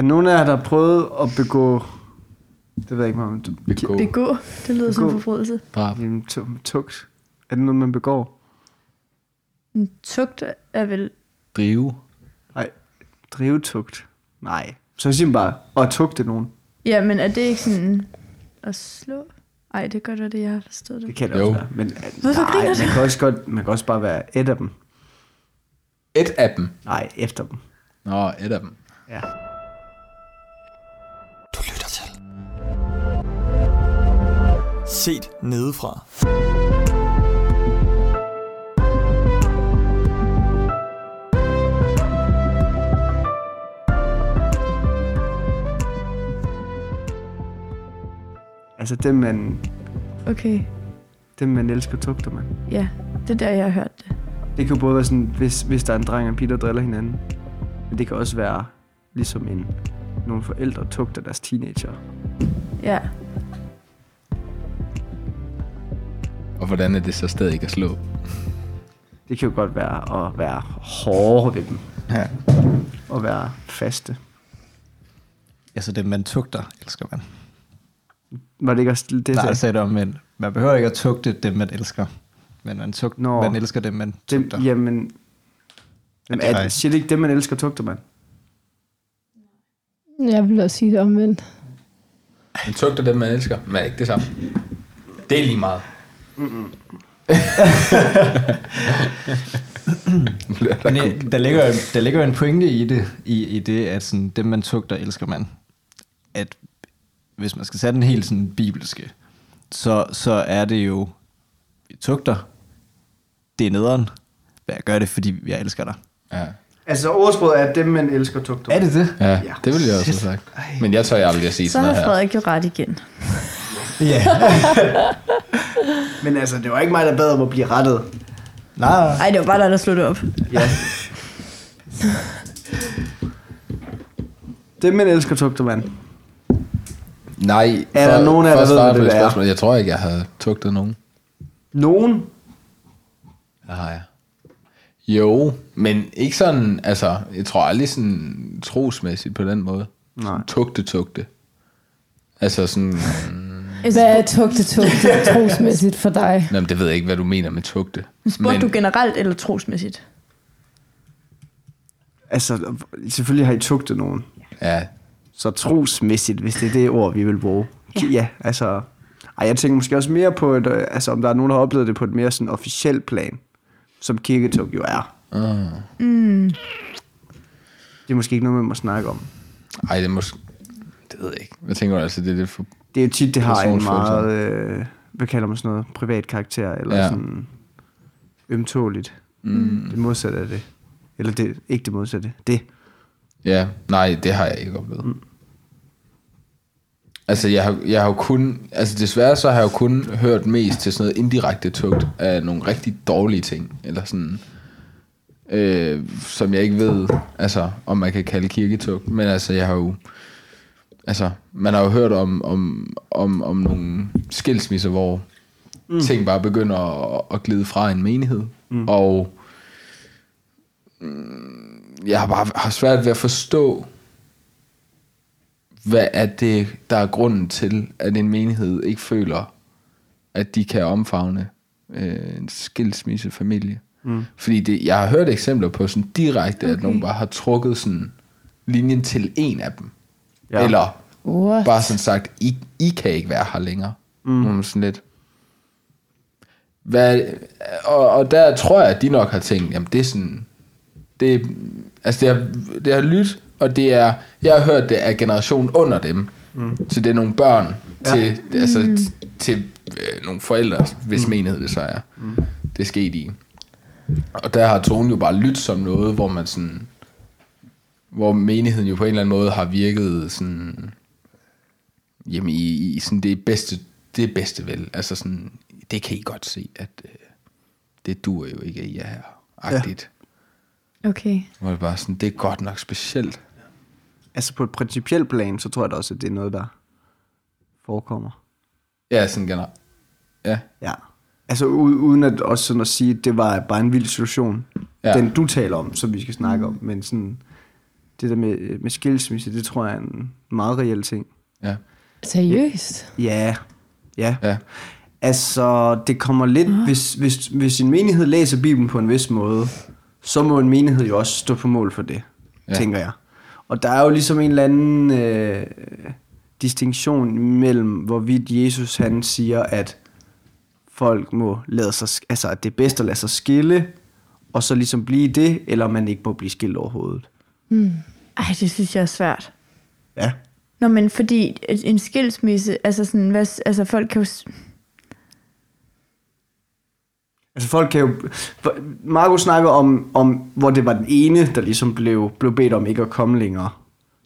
Er nogen af jer, der har prøvet at begå... Det ved jeg ikke, om Begå. Begå. Det lyder som en Begå. forbrydelse. Drab. Jamen, tu- tugt. Er det noget, man begår? En tugt er vel... Drive. Nej, drivetugt. Nej. Så siger man bare, at tugte nogen. Ja, men er det ikke sådan at slå? Nej, det gør det, det jeg har forstået Det det. kan det Jo. også være. Men, Hvorfor nej, griner man du? kan, også godt, man kan også bare være et af dem. Et af dem. Nej, efter dem. Nå, et af dem. Ja. Set nedefra. Altså, dem man, Okay, dem man elsker, tugter man. ja. Det er der, jeg har hørt det. Det kan jo både være sådan, hvis, hvis der er en dreng og en pige, der driller hinanden. Men det kan også være ligesom en, nogle forældre tugter deres teenager. Ja. Og hvordan er det så stadig ikke at slå? Det kan jo godt være at være hårde ved dem. Ja. Og være faste. Altså det, man tugter, elsker man. Var det ikke også det, Det Nej, jeg sagde det om, men man behøver ikke at tugte dem, man elsker. Men man, tug, Nå. man elsker dem, man dem, tugter. jamen, Ja, jamen det er, jeg. siger det ikke, dem man elsker, tugter man? Jeg vil også sige det omvendt. Man tugter dem, man elsker, men er ikke det samme. Det er lige meget. Men det, der, ligger, der ligger en pointe i det, i, i det, at sådan, dem man tugter, elsker man. At hvis man skal sætte den helt sådan bibelske, så, så er det jo, vi tugter, det er nederen, men jeg gør det, fordi jeg elsker dig. Ja. Altså, ordsproget er, at dem man elsker, tugter Er det det? ja, Ja. det vil jeg også have sagt. Men jeg tør aldrig at sige Så sådan har noget her. Frederik jo ret igen. Ja. Men altså, det var ikke mig, der bad om at blive rettet. Nej, Nej, det var bare dig, der slog det op. Ja. dem man elsker, tugter man. Nej, Er der nogen af jer, der ved, hvad det er? spørgsmål, Jeg tror ikke, jeg havde tugtet nogen. Nogen? Det har jeg. Jo, men ikke sådan, altså, jeg tror aldrig sådan trosmæssigt på den måde. Nej. Tugte, tugte. Altså sådan, Hvad er tugte tugte trosmæssigt for dig? jamen, det ved jeg ikke, hvad du mener med tugte. Spurgte du generelt eller trosmæssigt? Altså, selvfølgelig har I tugtet nogen. Ja, Så trosmæssigt, hvis det er det ord, vi vil bruge. Ja, ja altså... Ej, jeg tænker måske også mere på, et, øh, altså, om der er nogen, der har oplevet det på et mere sådan officielt plan, som kirketog jo er. Mm. Det er måske ikke noget, man må snakke om. ej, det er måske, det ved jeg ikke. Jeg tænker altså, det er lidt for, Det er jo tit, det har en meget, øh, hvad kalder man sådan noget, privat karakter, eller Ja. sådan ømtåligt. Mm. Det modsatte af det. Eller det, ikke det modsatte. Det. ja, nej, det har jeg ikke oplevet. Mm. Altså, jeg har, jeg har jo kun, altså desværre så har jeg jo kun hørt mest til sådan noget indirekte tugt af nogle rigtig dårlige ting, eller sådan, øh, som jeg ikke ved, altså, om man kan kalde kirketugt, men altså, jeg har jo, altså, man har jo hørt om, om, om, om nogle skilsmisser, hvor mm. ting bare begynder at, at glide fra en menighed, mm. og mm, jeg har bare har svært ved at forstå, hvad er det, der er grunden til, at en menighed ikke føler, at de kan omfavne øh, en skilsmissefamilie. Mm. Fordi det, jeg har hørt eksempler på sådan direkte, okay. at nogen bare har trukket sådan linjen til en af dem. Ja. Eller What? bare sådan sagt, I, I kan ikke være her længere. Mm. Sådan lidt. Hvad, og, og der tror jeg, at de nok har tænkt, jamen det er sådan, det, altså det har, det har lyttet, og det er, jeg har hørt det af generationen under dem. Mm. Så det er nogle børn ja. til, altså, mm. til øh, nogle forældre, hvis mm. menighed det så er. Mm. Det er sket i. Og der har tonen jo bare lyttet som noget, hvor man sådan, hvor menigheden jo på en eller anden måde har virket sådan, jamen i, i sådan det bedste, det bedste vel. Altså sådan, det kan I godt se, at øh, det duer jo ikke, at I er her. Agtigt. Okay. Hvor det bare sådan, det er godt nok specielt. Altså på et principielt plan, så tror jeg da også, at det er noget, der forekommer. Ja, sådan generelt. Ja. Ja. Altså u- uden at også sådan at sige, at det var bare en vild situation. Ja. Ja. Den du taler om, som vi skal snakke om. Men sådan, det der med, med skilsmisse, det tror jeg er en meget reel ting. Ja. Seriøst? Ja, ja. Ja. Altså, det kommer lidt, hvis, hvis, hvis en menighed læser Bibelen på en vis måde, så må en menighed jo også stå på mål for det, Ja. tænker jeg. Og der er jo ligesom en eller anden øh, distinktion mellem, hvorvidt Jesus han siger, at folk må lade sig, altså at det er bedst at lade sig skille, og så ligesom blive det, eller man ikke må blive skilt overhovedet. Ej, det synes jeg er svært. Ja. Nå, men fordi en skilsmisse, altså sådan, hvad, altså folk kan jo... Altså folk kan jo... Marco snakker om, om, hvor det var den ene, der ligesom blev, blev bedt om ikke at komme længere.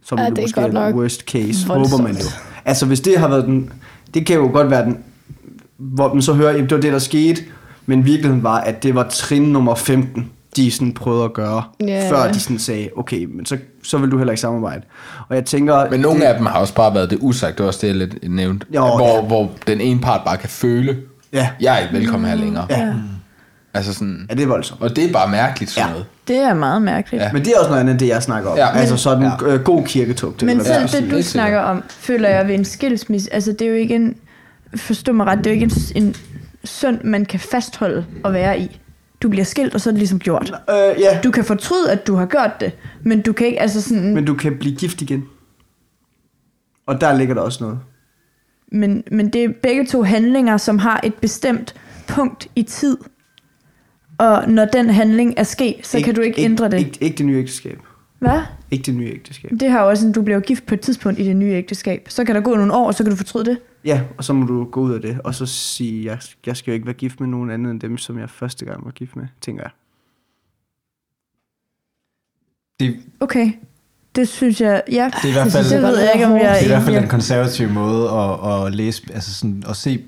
Som Ja, ja, det er måske godt nok worst case, voldsomt. håber man jo. Altså hvis det har været den... Det kan jo godt være den... Hvor man så hører, at det var det, der skete. Men virkeligheden var, at det var trin nummer 15, de sådan prøvede at gøre. Ja. Før de sådan sagde, okay, men så, så vil du heller ikke samarbejde. Og jeg tænker... Men nogle det, af dem har også bare været det usagt, det var også det, jeg lidt nævnte. Jo, hvor, ja. hvor den ene part bare kan føle, Ja, jeg er ikke velkommen her længere. ja, Altså sådan, ja, det er voldsomt. og det er bare mærkeligt sådan Ja. noget. Det er meget mærkeligt. Ja. Men det er også noget andet, end det jeg snakker om. Ja. Altså sådan Ja. ja. øh, god kirketugt. eller Men selv det, du snakker om, føler jeg ved en skilsmisse, altså det er jo ikke en, forstå mig ret, det er jo ikke en, en synd, man kan fastholde at være i. Du bliver skilt, og så er det ligesom gjort. Øh, ja, Du kan fortryde, at du har gjort det, men du kan ikke, altså sådan, Men du kan blive gift igen. Og der ligger der også noget. men, men det er begge to handlinger, som har et bestemt punkt i tid. Og når den handling er sket, så kan du ikke ændre det. Ikke, ikke det nye ægteskab. Hvad? Ikke det nye ægteskab. Det har jo også, at du bliver gift på et tidspunkt i det nye ægteskab. Så kan der gå nogle år, og så kan du fortryde det. Ja, og så må du gå ud af det, og så sige, jeg, jeg skal jo ikke være gift med nogen anden end dem, som jeg første gang var gift med, tænker jeg. Det, Okay. Det synes jeg, ja. det er i hvert fald, det ved jeg ikke, om jeg det er i hvert fald enig den konservative måde at, at læse, altså sådan, at se,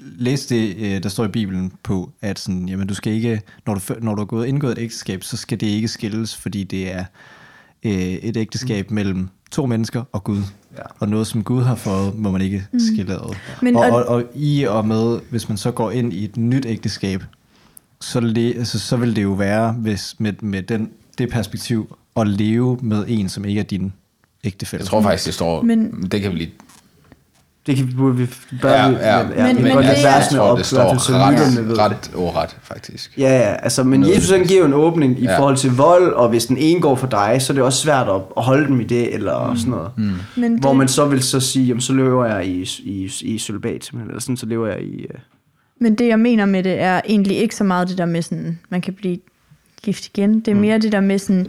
læse det, øh, der står i Bibelen på, at sådan, jamen, du skal ikke, når du, når du har gået indgået et ægteskab, så skal det ikke skilles, fordi det er øh, et ægteskab mm. mellem to mennesker og Gud. Ja. Og noget, som Gud har fået, må man ikke mm. skille ad. Men- og, og- og, i og med, hvis man så går ind i et nyt ægteskab, så, le, altså, så vil det jo være, hvis med, med den, det perspektiv, at leve med en, som ikke er din ægtefælle. Jeg tror faktisk, det står, Men- men, det kan vi lige... Det kan vi, burde vi, bør Ja, vi, ja, men, Men- ja, men men, det er- jeg tror, op, det i står ved. ret, ret ordret, faktisk. Ja, ja, altså, men Noget Jesus han giver jo en åbning i Ja. forhold til vold, og hvis den ene går for dig, så er det også svært at, at holde dem i det, eller mm. sådan noget. Mm. Men Hvor det- man så vil så sige, jamen, så lever jeg i, i, i simpelthen, eller sådan, så lever jeg i... Uh, Men det, jeg mener med det, er egentlig ikke så meget det der med sådan, man kan blive gift igen. Det er mere det der med sådan,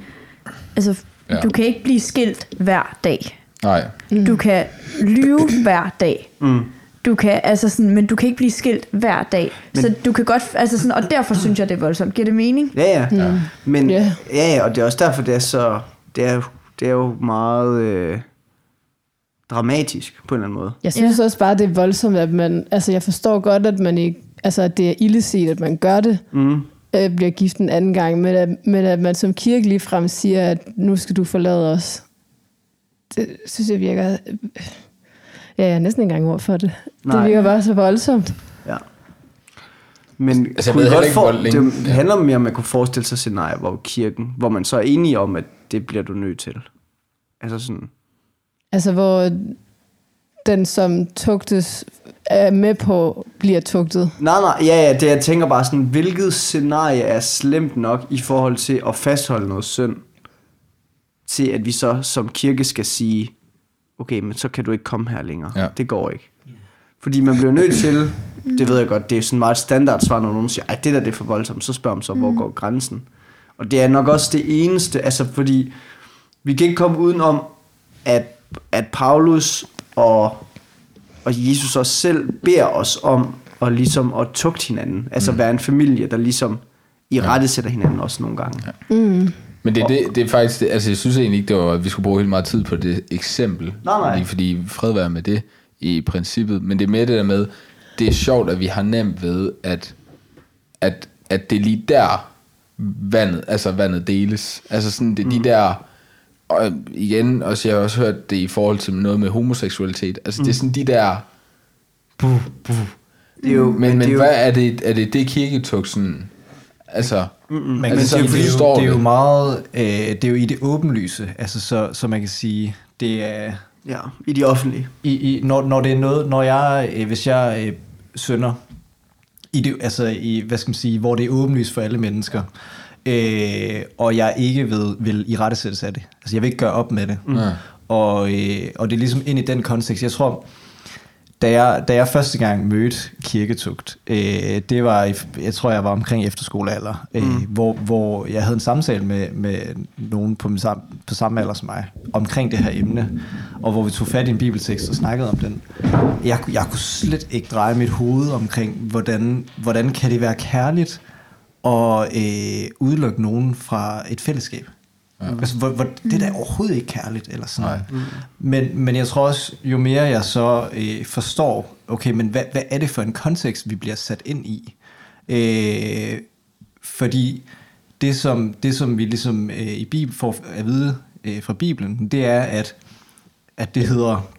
altså, ja. du kan ikke blive skilt hver dag. Nej, Mm. Du kan lyve hver dag. mm. Du kan, altså sådan, men du kan ikke blive skilt hver dag. Men, så du kan godt, altså sådan, og derfor synes jeg, det er voldsomt. Giver det mening? Ja, ja. Mm. Men, Ja. ja, ja, og det er også derfor, det er så... Det er, jo- det er jo meget øh, dramatisk, på en eller anden måde. Jeg synes Ja. også bare, det er voldsomt, at man... Altså, jeg forstår godt, at man ikke... Altså, at det er illeset, at man gør det, Mm. øh, bliver gift en anden gang, men at, men at man som kirke lige frem siger, at nu skal du forlade os. Det synes jeg virker... Ja, jeg har næsten ikke engang ord for det. Nej. Det virker bare så voldsomt. Ja. Men Altså, jeg kunne ved I heller godt ikke, for, det, længe- det handler mere om, at man kunne forestille sig scenarier, hvor kirken, hvor man så er enige om, at det bliver du nødt til. Altså sådan, Altså, hvor den, som tugtes, er med på, bliver tugtet. nej, nej, ja, ja, det jeg tænker bare sådan, hvilket scenarie er slemt nok i forhold til at fastholde noget synd, til at vi så som kirke skal sige, okay, men så kan du ikke komme her længere. Ja. Det går ikke. Fordi man bliver nødt til, det ved jeg godt, det er sådan meget standard svar, når nogen siger, at det der det er for voldsomt, så spørger man så, hvor går grænsen? Og det er nok også det eneste, altså fordi, vi kan ikke komme udenom, at, at Paulus og, og Jesus også selv beder os om at ligesom at tugte hinanden, altså være en familie, der ligesom i rette sætter hinanden også nogle gange. Ja. Men det, det, det er faktisk, det, altså jeg synes egentlig ikke, det var, at vi skulle bruge helt meget tid på det eksempel. Nej, nej. Fordi, fred være med det i princippet. Men det er med det der med, det er sjovt, at vi har nemt ved, at, at, at det er lige der vandet, altså vandet deles. Altså sådan, det Mm. de der, og igen, også jeg har også hørt det i forhold til noget med homoseksualitet. Altså det er sådan de der, Det er jo, men, men, det er jo, hvad er det, er det det kirketog sådan, altså, Man Altså, sige, det, er jo, det er jo meget, øh, det er jo i det åbenlyse, altså så, så man kan sige, det er, Ja, i de offentlige. i, i, når, når det er noget, når jeg, øh, hvis jeg øh, synder, i det, altså i, hvad skal man sige, hvor det er åbenlyst for alle mennesker, øh, og jeg ikke ved, vil i rette sættes af det. Altså jeg vil ikke gøre op med det. Mm. Og, øh, og det er ligesom ind i den kontekst. Jeg tror, da jeg, da jeg første gang mødte kirketugt, øh, det var, i, jeg tror, jeg var omkring efterskolealder, øh, mm. hvor, hvor jeg havde en samtale med, med nogen på, min sam, på samme alder som mig, omkring det her emne, og hvor vi tog fat i en bibeltekst og snakkede om den. Jeg, kunne- jeg kunne slet ikke dreje mit hoved omkring, hvordan, hvordan kan det være kærligt at øh, udelukke nogen fra et fællesskab. Ja. Altså, hvor, hvor, det er da overhovedet ikke kærligt, eller sådan noget. Mm. Men, men jeg tror også, jo mere jeg så øh, forstår, okay, men hvad, hvad er det for en kontekst, vi bliver sat ind i? Øh, fordi det som, det, som vi ligesom øh, i Bibel får at vide øh, fra Bibelen, det er, at, at det hedder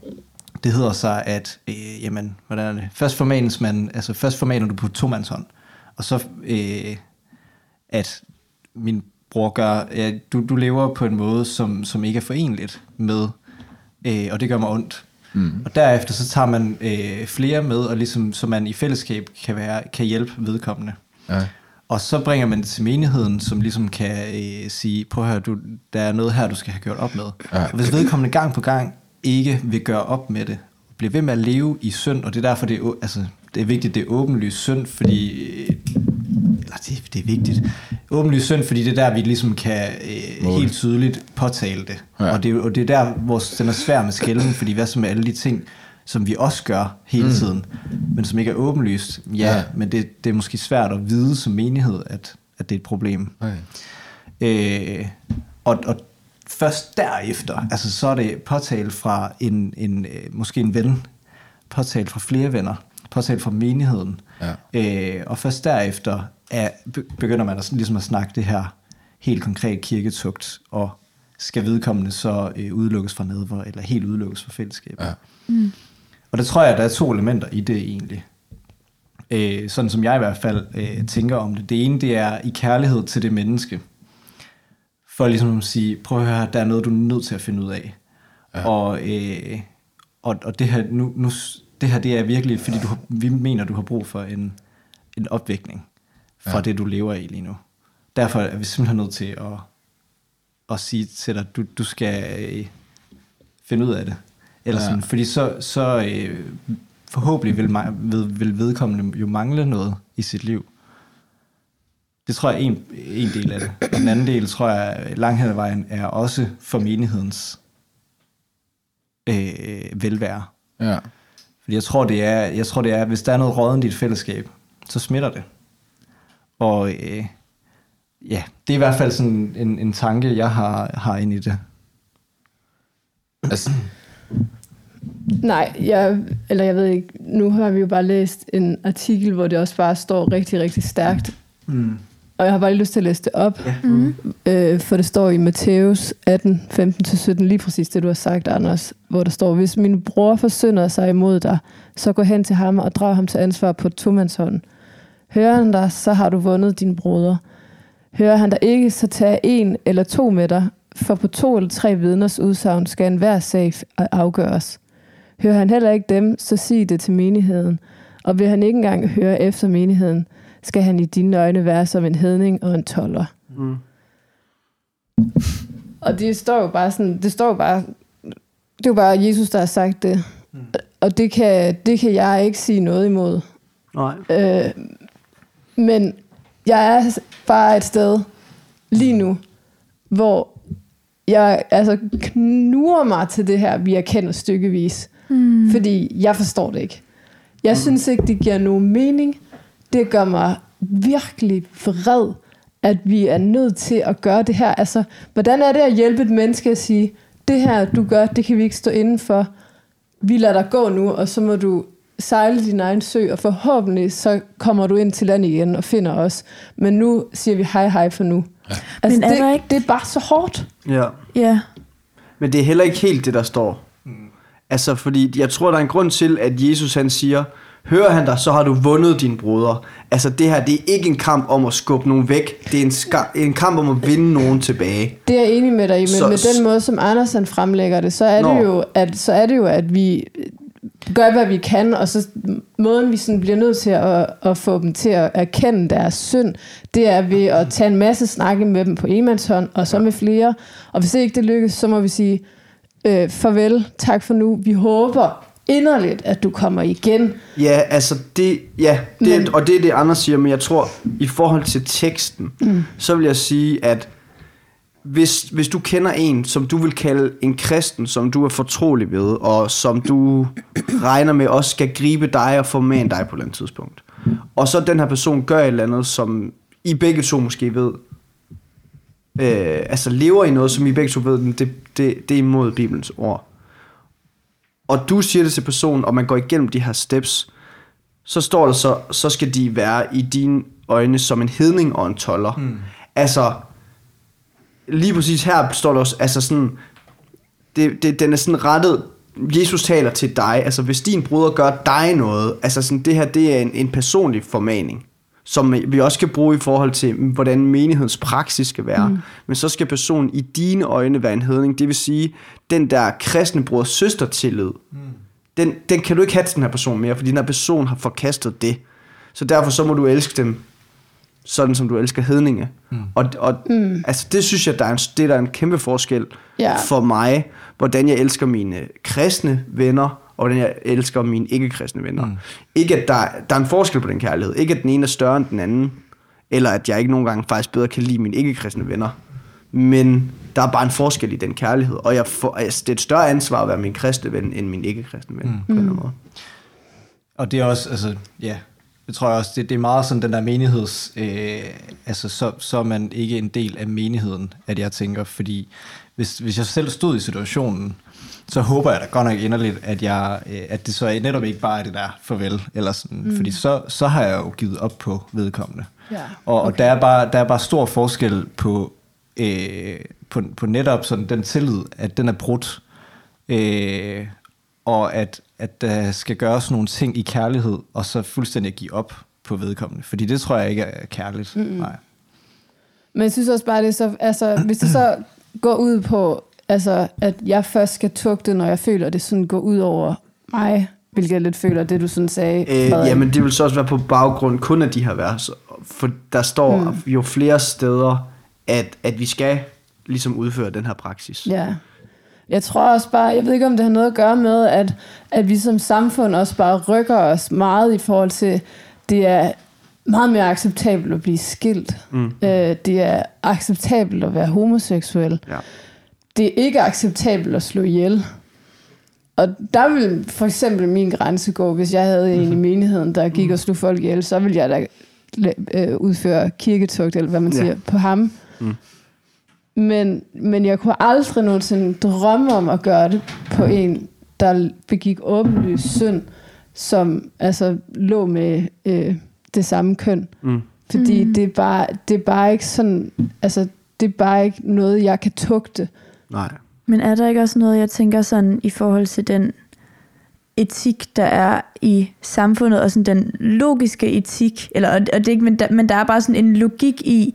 det hedder sig, at øh, jamen, hvordan er det? Først formanes man, altså først formaner du på to mands hånd, og så øh, at min bror gør, ja, du, du lever på en måde, som, som ikke er forenligt med, øh, og det gør mig ondt. Mm. Og derefter så tager man øh, flere med, og ligesom, så man i fællesskab kan, være, kan hjælpe vedkommende. Ja. Og så bringer man det til menigheden, som ligesom kan øh, sige, prøv at høre, du, der er noget her, du skal have gjort op med. Ja. Og hvis vedkommende gang på gang ikke vil gøre op med det, bliver ved med at leve i synd, og det er derfor, det er, altså, det er vigtigt, det er åbenlyst synd, fordi, øh, eller det, det er vigtigt, åbenlyst synd, fordi det er der, vi ligesom kan øh, helt tydeligt påtale det. Ja. Og, det er, og det er der, hvor den er svær med skælden, fordi hvad så med alle de ting, som vi også gør hele mm. tiden, men som ikke er åbenlyst. Ja, Ja. men det, det er måske svært at vide som menighed, at, at det er et problem. Okay. Øh, og, og først derefter, altså så er det påtalt fra en, en øh, måske en ven, påtalt fra flere venner, påtalt fra menigheden, Ja. øh, og først derefter er, be- begynder man at, ligesom at snakke det her helt konkret kirketugt, og skal vedkommende så øh, udelukkes fra nadver, eller helt udelukkes fra fællesskabet. Ja. Og der tror jeg, at der er to elementer i det egentlig. Øh, sådan som jeg i hvert fald øh, tænker om det. Det ene, det er i kærlighed til det menneske. For ligesom at sige, prøv at høre, der er noget, du er nødt til at finde ud af. Ja. Og, øh, og, og det her, nu, nu, det her, det er virkelig, fordi du, har- vi mener, du har brug for en, en opvækning fra Ja. ja. det, du lever i lige nu. Derfor er vi simpelthen nødt til at, at sige til dig, du, du skal øh, finde ud af det. Eller Ja. sådan, fordi så, så øh, forhåbentlig vil, vil, vil vedkommende jo mangle noget i sit liv. Det tror jeg er en, en del af det. Og den anden del, tror jeg, langt hen ad vejen, er også for menighedens øh, velvære. Ja. Fordi jeg tror, det er, jeg tror, det er, hvis der er noget rådent i et fællesskab, så smitter det. Og øh, ja, det er i hvert fald sådan en, en tanke, jeg har, har ind i det. Altså, Nej, jeg, eller jeg ved ikke, nu har vi jo bare læst en artikel, hvor det også bare står rigtig, rigtig stærkt. Mm. Og jeg har bare lige lyst til at læse det op, Ja. mm. øh, for det står i Matthæus 18, 15-17, lige præcis det, du har sagt, Anders, hvor der står, hvis min bror forsynder sig imod dig, så gå hen til ham og drag ham til ansvar på tomandshånd. Hører han dig, så har du vundet din broder. Hører han dig ikke, så tag en eller to med dig, for på to eller tre vidners udsagn skal enhver sag afgøres. Hører han heller ikke dem, så sig det til menigheden. Og vil han ikke engang høre efter menigheden, skal han i dine øjne være som en hedning og en toller. Mm. Og det står jo bare sådan, det står jo bare, det er jo bare Jesus, der har sagt det. Mm. Og det kan, det kan jeg ikke sige noget imod. Nej. Øh, men jeg er bare et sted lige nu, hvor jeg altså knuger mig til det her, vi erkender stykkevis. Mm. Fordi jeg forstår det ikke. Jeg mm. synes ikke, det giver nogen mening. Det gør mig virkelig vred, at vi er nødt til at gøre det her. Altså, hvordan er det at hjælpe et menneske at sige, det her, du gør, det kan vi ikke stå inden for. Vi lader dig gå nu, og så må du sejle din egen sø, og forhåbentlig så kommer du ind til land igen og finder os. Men nu siger vi hej hej for nu. Ja. Altså, Men er det, der ikke- det er bare så hårdt. Ja. Ja. Men det er heller ikke helt det, der står. Altså, fordi jeg tror, der er en grund til, at Jesus han siger, Hører han dig, så har du vundet din bruder. Altså det her, det er ikke en kamp om at skubbe nogen væk. Det er en, ska- en kamp om at vinde nogen tilbage. Det er jeg enig med dig i, men Så- med den måde, som Andersen fremlægger det, så er Nå. det, jo, at, så er det jo, at vi gør, hvad vi kan, og så måden, vi sådan bliver nødt til at, at få dem til at erkende deres synd, det er ved at tage en masse snakke med dem på enmandshånd, og så med flere. Og hvis ikke det lykkes, så må vi sige, øh, farvel, tak for nu. Vi håber inderligt, at du kommer igen. Ja, altså det, ja, det, Men- og det er det, andre siger, men jeg tror, i forhold til teksten, mm. så vil jeg sige, at hvis, hvis du kender en, som du vil kalde en kristen, som du er fortrolig ved, og som du regner med også skal gribe dig og formane dig på et eller andet tidspunkt, og så den her person gør et eller andet, som I begge to måske ved, øh, altså lever i noget, som I begge to ved, det, det, det er imod Bibelens ord, og du siger det til personen, og man går igennem de her steps, så står der så, så skal de være i dine øjne som en hedning og en toller. Mm. Altså, lige præcis her står der også, altså sådan, det, det, den er sådan rettet, Jesus taler til dig, altså hvis din bruder gør dig noget, altså sådan, det her, det er en, en personlig formaning, som vi også skal bruge i forhold til, hvordan menighedens praksis skal være. Mm. Men så skal personen i dine øjne være en hedning, det vil sige, den der kristne bror søster tillid, mm. den, den kan du ikke have til den her person mere, fordi den her person har forkastet det. Så derfor så må du elske dem sådan som du elsker hedninge. Mm. Og, og mm. altså det synes jeg, der er en, det er der er en kæmpe forskel Ja. for mig, hvordan jeg elsker mine kristne venner, og hvordan jeg elsker mine ikke-kristne venner. Mm. Ikke at der, der er en forskel på den kærlighed. Ikke at den ene er større end den anden, eller at jeg ikke nogle gange faktisk bedre kan lide mine ikke-kristne venner. Men der er bare en forskel i den kærlighed, og jeg får, altså, det er et større ansvar at være min kristne ven, end min ikke-kristne ven, mm. på en eller anden måde. Og det er også, altså, ja, det tror jeg også, det, det er meget sådan den der menigheds, øh, altså så, så er man ikke en del af menigheden, at jeg tænker, fordi hvis, hvis jeg selv stod i situationen, så håber jeg da godt nok inderligt, at, jeg, øh, at det så netop ikke bare er det der farvel, eller sådan, mm. fordi så, så har jeg jo givet op på vedkommende. Ja, Og, og der, er bare, der er bare stor forskel på, øh, på, på netop sådan den tillid, at den er brudt, øh, og at, at der skal gøres nogle ting i kærlighed, og så fuldstændig at give op på vedkommende. Fordi det tror jeg ikke er kærligt. Mm-hmm. Nej. Men jeg synes også bare, det så, altså, hvis det så går ud på, altså, at jeg først skal tugte, når jeg føler, at det sådan går ud over mig, hvilket jeg lidt føler, det du sådan sagde. Øh, Frederik. jamen det vil så også være på baggrund kun af de her vers. For der står mm. jo flere steder, at, at vi skal ligesom udføre den her praksis. Ja. Jeg tror også bare, jeg ved ikke, om det har noget at gøre med, at, at vi som samfund også bare rykker os meget i forhold til, det er meget mere acceptabelt at blive skilt. Mm. Øh, det er acceptabelt at være homoseksuel. Ja. Det er ikke acceptabelt at slå ihjel. Og der vil for eksempel min grænse gå, hvis jeg havde en i menigheden, der gik og slog folk ihjel, så ville jeg da øh, udføre kirketugt, eller hvad man Ja. siger, på ham. Mm. Men, men jeg kunne aldrig nogensinde drømme om at gøre det på en, der begik åbenlys synd, som altså lå med øh, det samme køn. Mm. Fordi mm. det, er bare, det er bare ikke sådan, altså det er bare ikke noget, jeg kan tugte. Nej. Men er der ikke også noget, jeg tænker sådan i forhold til den etik, der er i samfundet, og sådan den logiske etik, eller, og det er ikke, men, der, men der er bare sådan en logik i,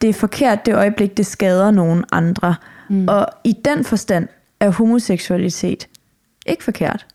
det er forkert det øjeblik, det skader nogen andre. Mm. Og i den forstand er homoseksualitet ikke forkert.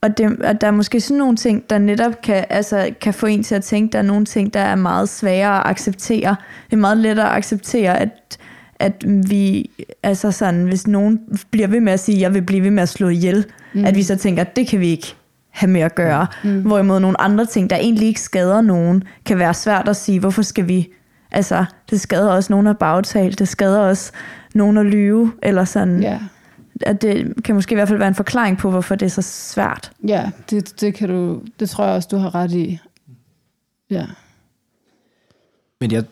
Og, det, og der er måske sådan nogle ting, der netop kan, altså, kan få en til at tænke, der er nogle ting, der er meget sværere at acceptere. Det er meget lettere at acceptere, at, at vi, altså sådan, hvis nogen bliver ved med at sige, jeg vil blive ved med at slå ihjel, mm. at vi så tænker, det kan vi ikke have med at gøre. Mm. Hvorimod nogle andre ting, der egentlig ikke skader nogen, kan være svært at sige, hvorfor skal vi, altså, det skader også nogen at bagtale, det skader også nogen at lyve, eller sådan, Ja, at det kan måske i hvert fald være en forklaring på, hvorfor det er så svært. ja det, det, kan du, det tror jeg også, du har ret i. Ja. Men jeg,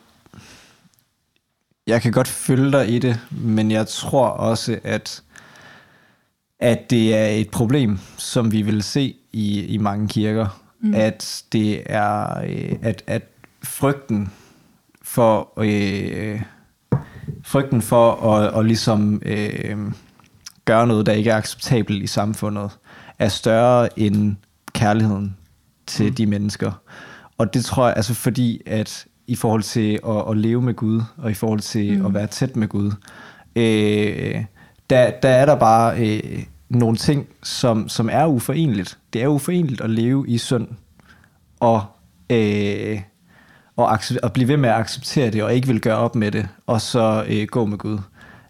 jeg kan godt følge dig i det, men jeg tror også, at, at det er et problem, som vi vil se i, i mange kirker, mm. at det er, øh, at, at frygten for, øh, frygten for at, at ligesom øh, gøre noget, der ikke er acceptabelt i samfundet, er større end kærligheden til mm. de mennesker. Og det tror jeg, altså fordi at i forhold til at, at leve med Gud, og i forhold til mm. at være tæt med Gud, øh, der, der er der bare øh, nogle ting, som, som er uforeneligt. Det er uforeneligt at leve i synd, og, øh, og, og blive ved med at acceptere det, og ikke vil gøre op med det, og så øh, gå med Gud.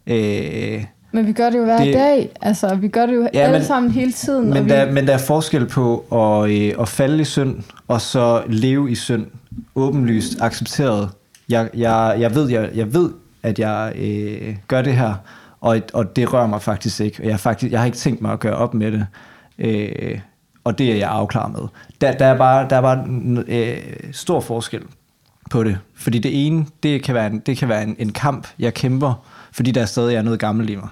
Øh, Men vi gør det jo hver Det- dag. Altså, vi gør det jo Ja, alle men- sammen hele tiden. og Men vi, der, men der er forskel på at, øh, at falde i synd, og så leve i synd, åbenlyst accepteret. Jeg, jeg, jeg, ved, jeg, jeg ved, at jeg øh, gør det her, og, og det rører mig faktisk ikke. Og jeg, faktisk, jeg har ikke tænkt mig at gøre op med det. Øh, og det er jeg afklaret med. Der, der er bare, der er bare en, øh, stor forskel på det. Fordi det ene, det kan være en, det kan være en, en kamp, jeg kæmper, fordi der stadig er noget gammelt i mig.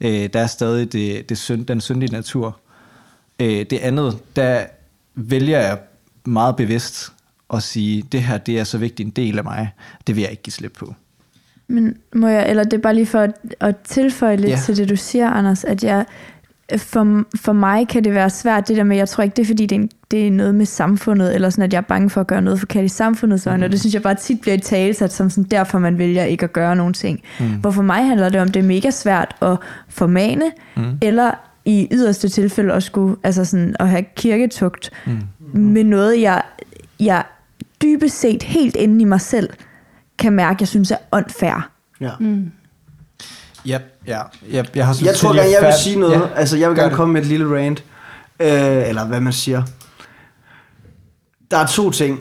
Øh, der er stadig det, det synd, den syndige natur. Øh, det andet, der vælger jeg meget bevidst at sige, det her det er så vigtig en del af mig, det vil jeg ikke give slip på. Men må jeg, eller det er bare lige for at, at tilføje lidt Ja. til det, du siger, Anders, at jeg, for, for mig kan det være svært, det der med, jeg tror ikke, det er fordi, det er, en, det er noget med samfundet, eller sådan, at jeg er bange for at gøre noget forkert i samfundets øjne, mm. og det synes jeg bare tit bliver i talesat, som sådan, derfor man vælger ikke at gøre nogen ting. Mm. Hvor for mig handler det om, det er mega svært at formane, mm. eller i yderste tilfælde at skulle, altså sådan, at have kirketugt, mm. med noget, jeg, jeg dybest set helt inde i mig selv, kan mærke, jeg synes er unfair. Ja. Ja, ja. Jeg, jeg, har Jeg tror gerne, jeg vil sige noget. Ja. Altså, jeg vil Gør gerne det. komme med et lille rant. Øh, eller hvad man siger. Der er to ting.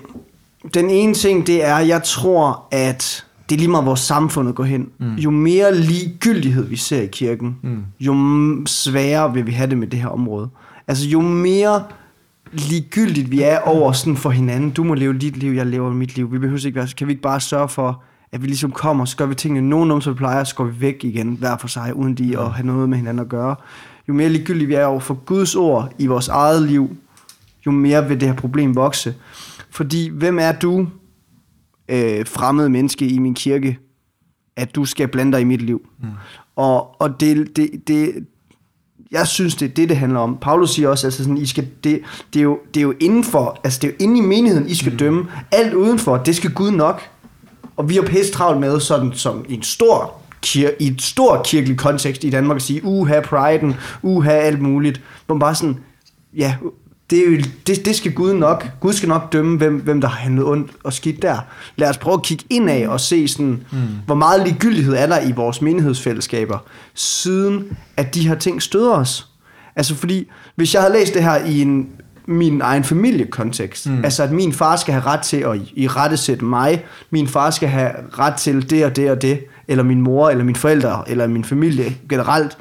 Den ene ting, det er, jeg tror, at det er lige meget, hvor samfundet går hen. Mm. Jo mere ligegyldighed vi ser i kirken, mm. jo sværere vil vi have det med det her område. Altså, jo mere ligegyldigt vi er over sådan for hinanden. Du må leve dit liv, jeg lever mit liv. Vi behøver ikke være, kan vi ikke bare sørge for, at vi ligesom kommer, så gør vi tingene nogenlunde, som vi plejer, så går vi væk igen, hver for sig, uden de at have noget med hinanden at gøre. Jo mere ligegyldigt vi er over for Guds ord i vores eget liv, jo mere vil det her problem vokse. Fordi, hvem er du, øh, fremmed menneske i min kirke, at du skal blande dig i mit liv? Mm. Og, og det, det, det, jeg synes, det er det, det handler om. Paulus siger også, altså sådan, I skal, det, det, er jo, det er jo indenfor, altså det er jo inde i menigheden, I skal mm. dømme. Alt udenfor, det skal Gud nok. Og vi har pisse travlt med, sådan som i en stor kir- i et stort kirkelig kontekst i Danmark at sige, uha priden, uha alt muligt. Hvor man bare sådan, ja, det, er jo, det, det skal Gud nok. Gud skal nok dømme, hvem, hvem der har handlet ondt og skidt der. Lad os prøve at kigge indad og se, sådan, mm. hvor meget ligegyldighed er der i vores menighedsfællesskaber, siden at de her ting støder os. Altså fordi, hvis jeg havde læst det her i en, min egen familiekontekst, mm. altså at min far skal have ret til at i rette sætte mig, min far skal have ret til det og det og det, eller min mor, eller mine forældre, eller min familie generelt,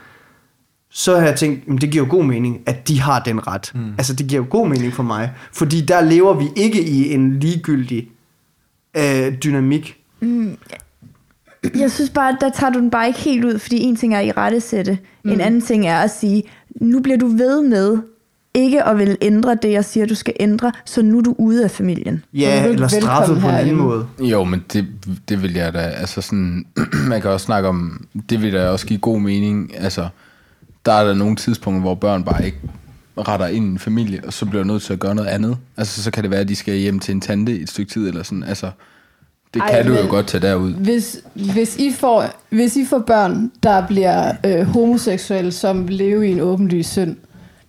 så har jeg tænkt, "Jamen, det giver jo god mening, at de har den ret. Mm. Altså, det giver jo god mening for mig. Fordi der lever vi ikke i en ligegyldig øh, dynamik. Jeg synes bare, der tager du den bare ikke helt ud, fordi en ting er i rettesætte. Mm. En anden ting er at sige, nu bliver du ved med ikke at vil ændre det, jeg siger, du skal ændre, så nu er du ude af familien. Ja, eller straffet på en anden måde. Jo, men det, det vil jeg da, altså sådan, man kan også snakke om, det vil da også give god mening, altså, der er der nogle tidspunkter, hvor børn bare ikke retter ind i en familie, og så bliver nødt til at gøre noget andet. Altså, så kan det være, at de skal hjem til en tante i et stykke tid, eller sådan, altså, det Ej, kan du jo men- godt tage derud. Hvis, hvis, I får, hvis I får børn, der bliver øh, homoseksuelle, som lever i en åbenlys synd,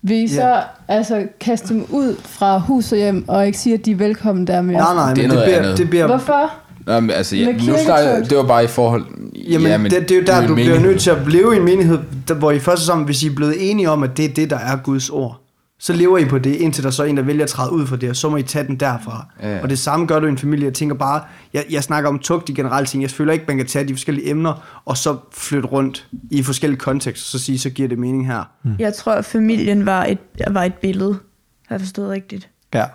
vil I så Ja. altså, kaste dem ud fra hus og hjem, og ikke sige, at de er velkommen der mere? Nej, nej, Det men det noget bliver, det bliver, Hvorfor? Nå, men, altså, ja, nu snakker, det var bare i forhold... Jamen, ja, men det, det er jo der, du bliver menighed. nødt til at leve i en menighed, der, hvor I først og sammen, hvis I er blevet enige om, at det er det, der er Guds ord, så lever I på det, indtil der så er en, der vælger at træde ud for det, og så må I tage den derfra. Ja, ja. Og det samme gør du i en familie. Jeg tænker bare, jeg, jeg snakker om tugt i generelle ting. Jeg føler ikke, man kan tage de forskellige emner, og så flytte rundt i forskellige kontekster, så sige, så giver det mening her. Mm. Jeg tror, at familien var et, var et billede. Har jeg forstået rigtigt? Ja.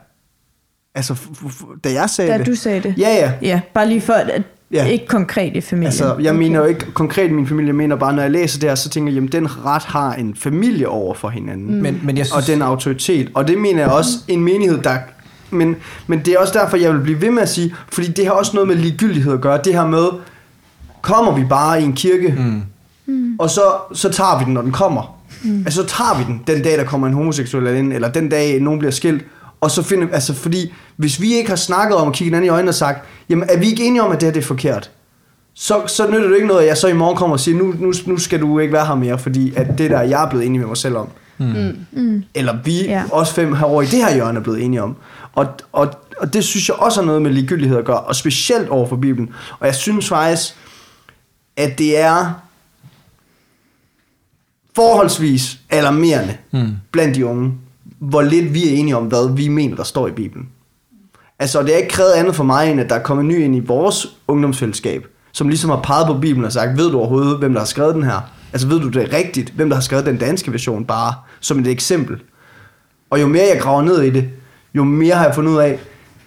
Altså, f- f- f- da jeg sagde Da det. du sagde det. Ja, ja. Ja, bare lige for, at Ja. ikke konkret i familien. Altså, jeg mener jo ikke konkret i min familie, jeg mener bare, når jeg læser det her, så tænker jeg, jamen, den ret har en familie over for hinanden. Mm. Men, men jeg synes, og den autoritet. Og det mener jeg også en menighed, der... Men, men det er også derfor, jeg vil blive ved med at sige, fordi det har også noget med ligegyldighed at gøre. Det her med, kommer vi bare i en kirke, mm. og så, så tager vi den, når den kommer. Mm. Altså, så tager vi den den dag, der kommer en homoseksuel ind, eller den dag, nogen bliver skilt, Og så finde, altså fordi, hvis vi ikke har snakket om at kigge hinanden i øjnene og sagt, jamen er vi ikke enige om, at det her det er forkert? Så, så nytter det ikke noget, at jeg så i morgen kommer og siger, nu, nu, nu skal du ikke være her mere, fordi at det der, jeg er blevet enig med mig selv om. Mm. Eller vi, Ja. ja. os fem herovre i det her hjørne, er blevet enige om. Og, og, og det synes jeg også har noget med ligegyldighed at gøre, og specielt over for Bibelen. Og jeg synes faktisk, at det er forholdsvis alarmerende mm. blandt de unge, hvor lidt vi er enige om, hvad vi mener, der står i Bibelen. Altså, det er ikke krævet andet for mig, end at der er kommet ny ind i vores ungdomsfællesskab, som ligesom har peget på Bibelen og sagt, ved du overhovedet, hvem der har skrevet den her? Altså, ved du det rigtigt, hvem der har skrevet den danske version, bare som et eksempel. Og jo mere jeg graver ned i det, jo mere har jeg fundet ud af,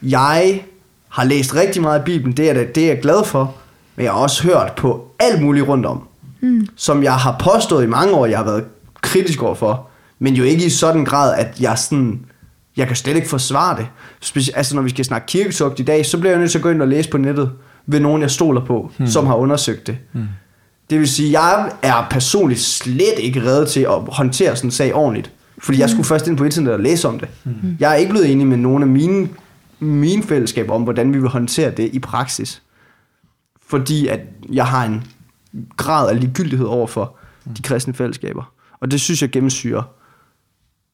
jeg har læst rigtig meget af Bibelen, det er, det, det er jeg glad for, men jeg har også hørt på alt muligt rundt om, mm. som jeg har påstået i mange år, jeg har været kritisk overfor, men jo ikke i sådan grad, at jeg sådan, jeg kan slet ikke forsvare det. Speci- altså når vi skal snakke kirkesugt i dag, så bliver jeg nødt til at gå ind og læse på nettet, ved nogen jeg stoler på, mm. som har undersøgt det. Mm. Det vil sige, jeg er personligt slet ikke reddet til at håndtere sådan en sag ordentligt. Fordi jeg skulle først ind på internet og læse om det. Mm. Jeg er ikke blevet enig med nogen af mine, mine fællesskaber om, hvordan vi vil håndtere det i praksis. Fordi at jeg har en grad af ligegyldighed over for de kristne fællesskaber. Og det synes jeg gennemsyrer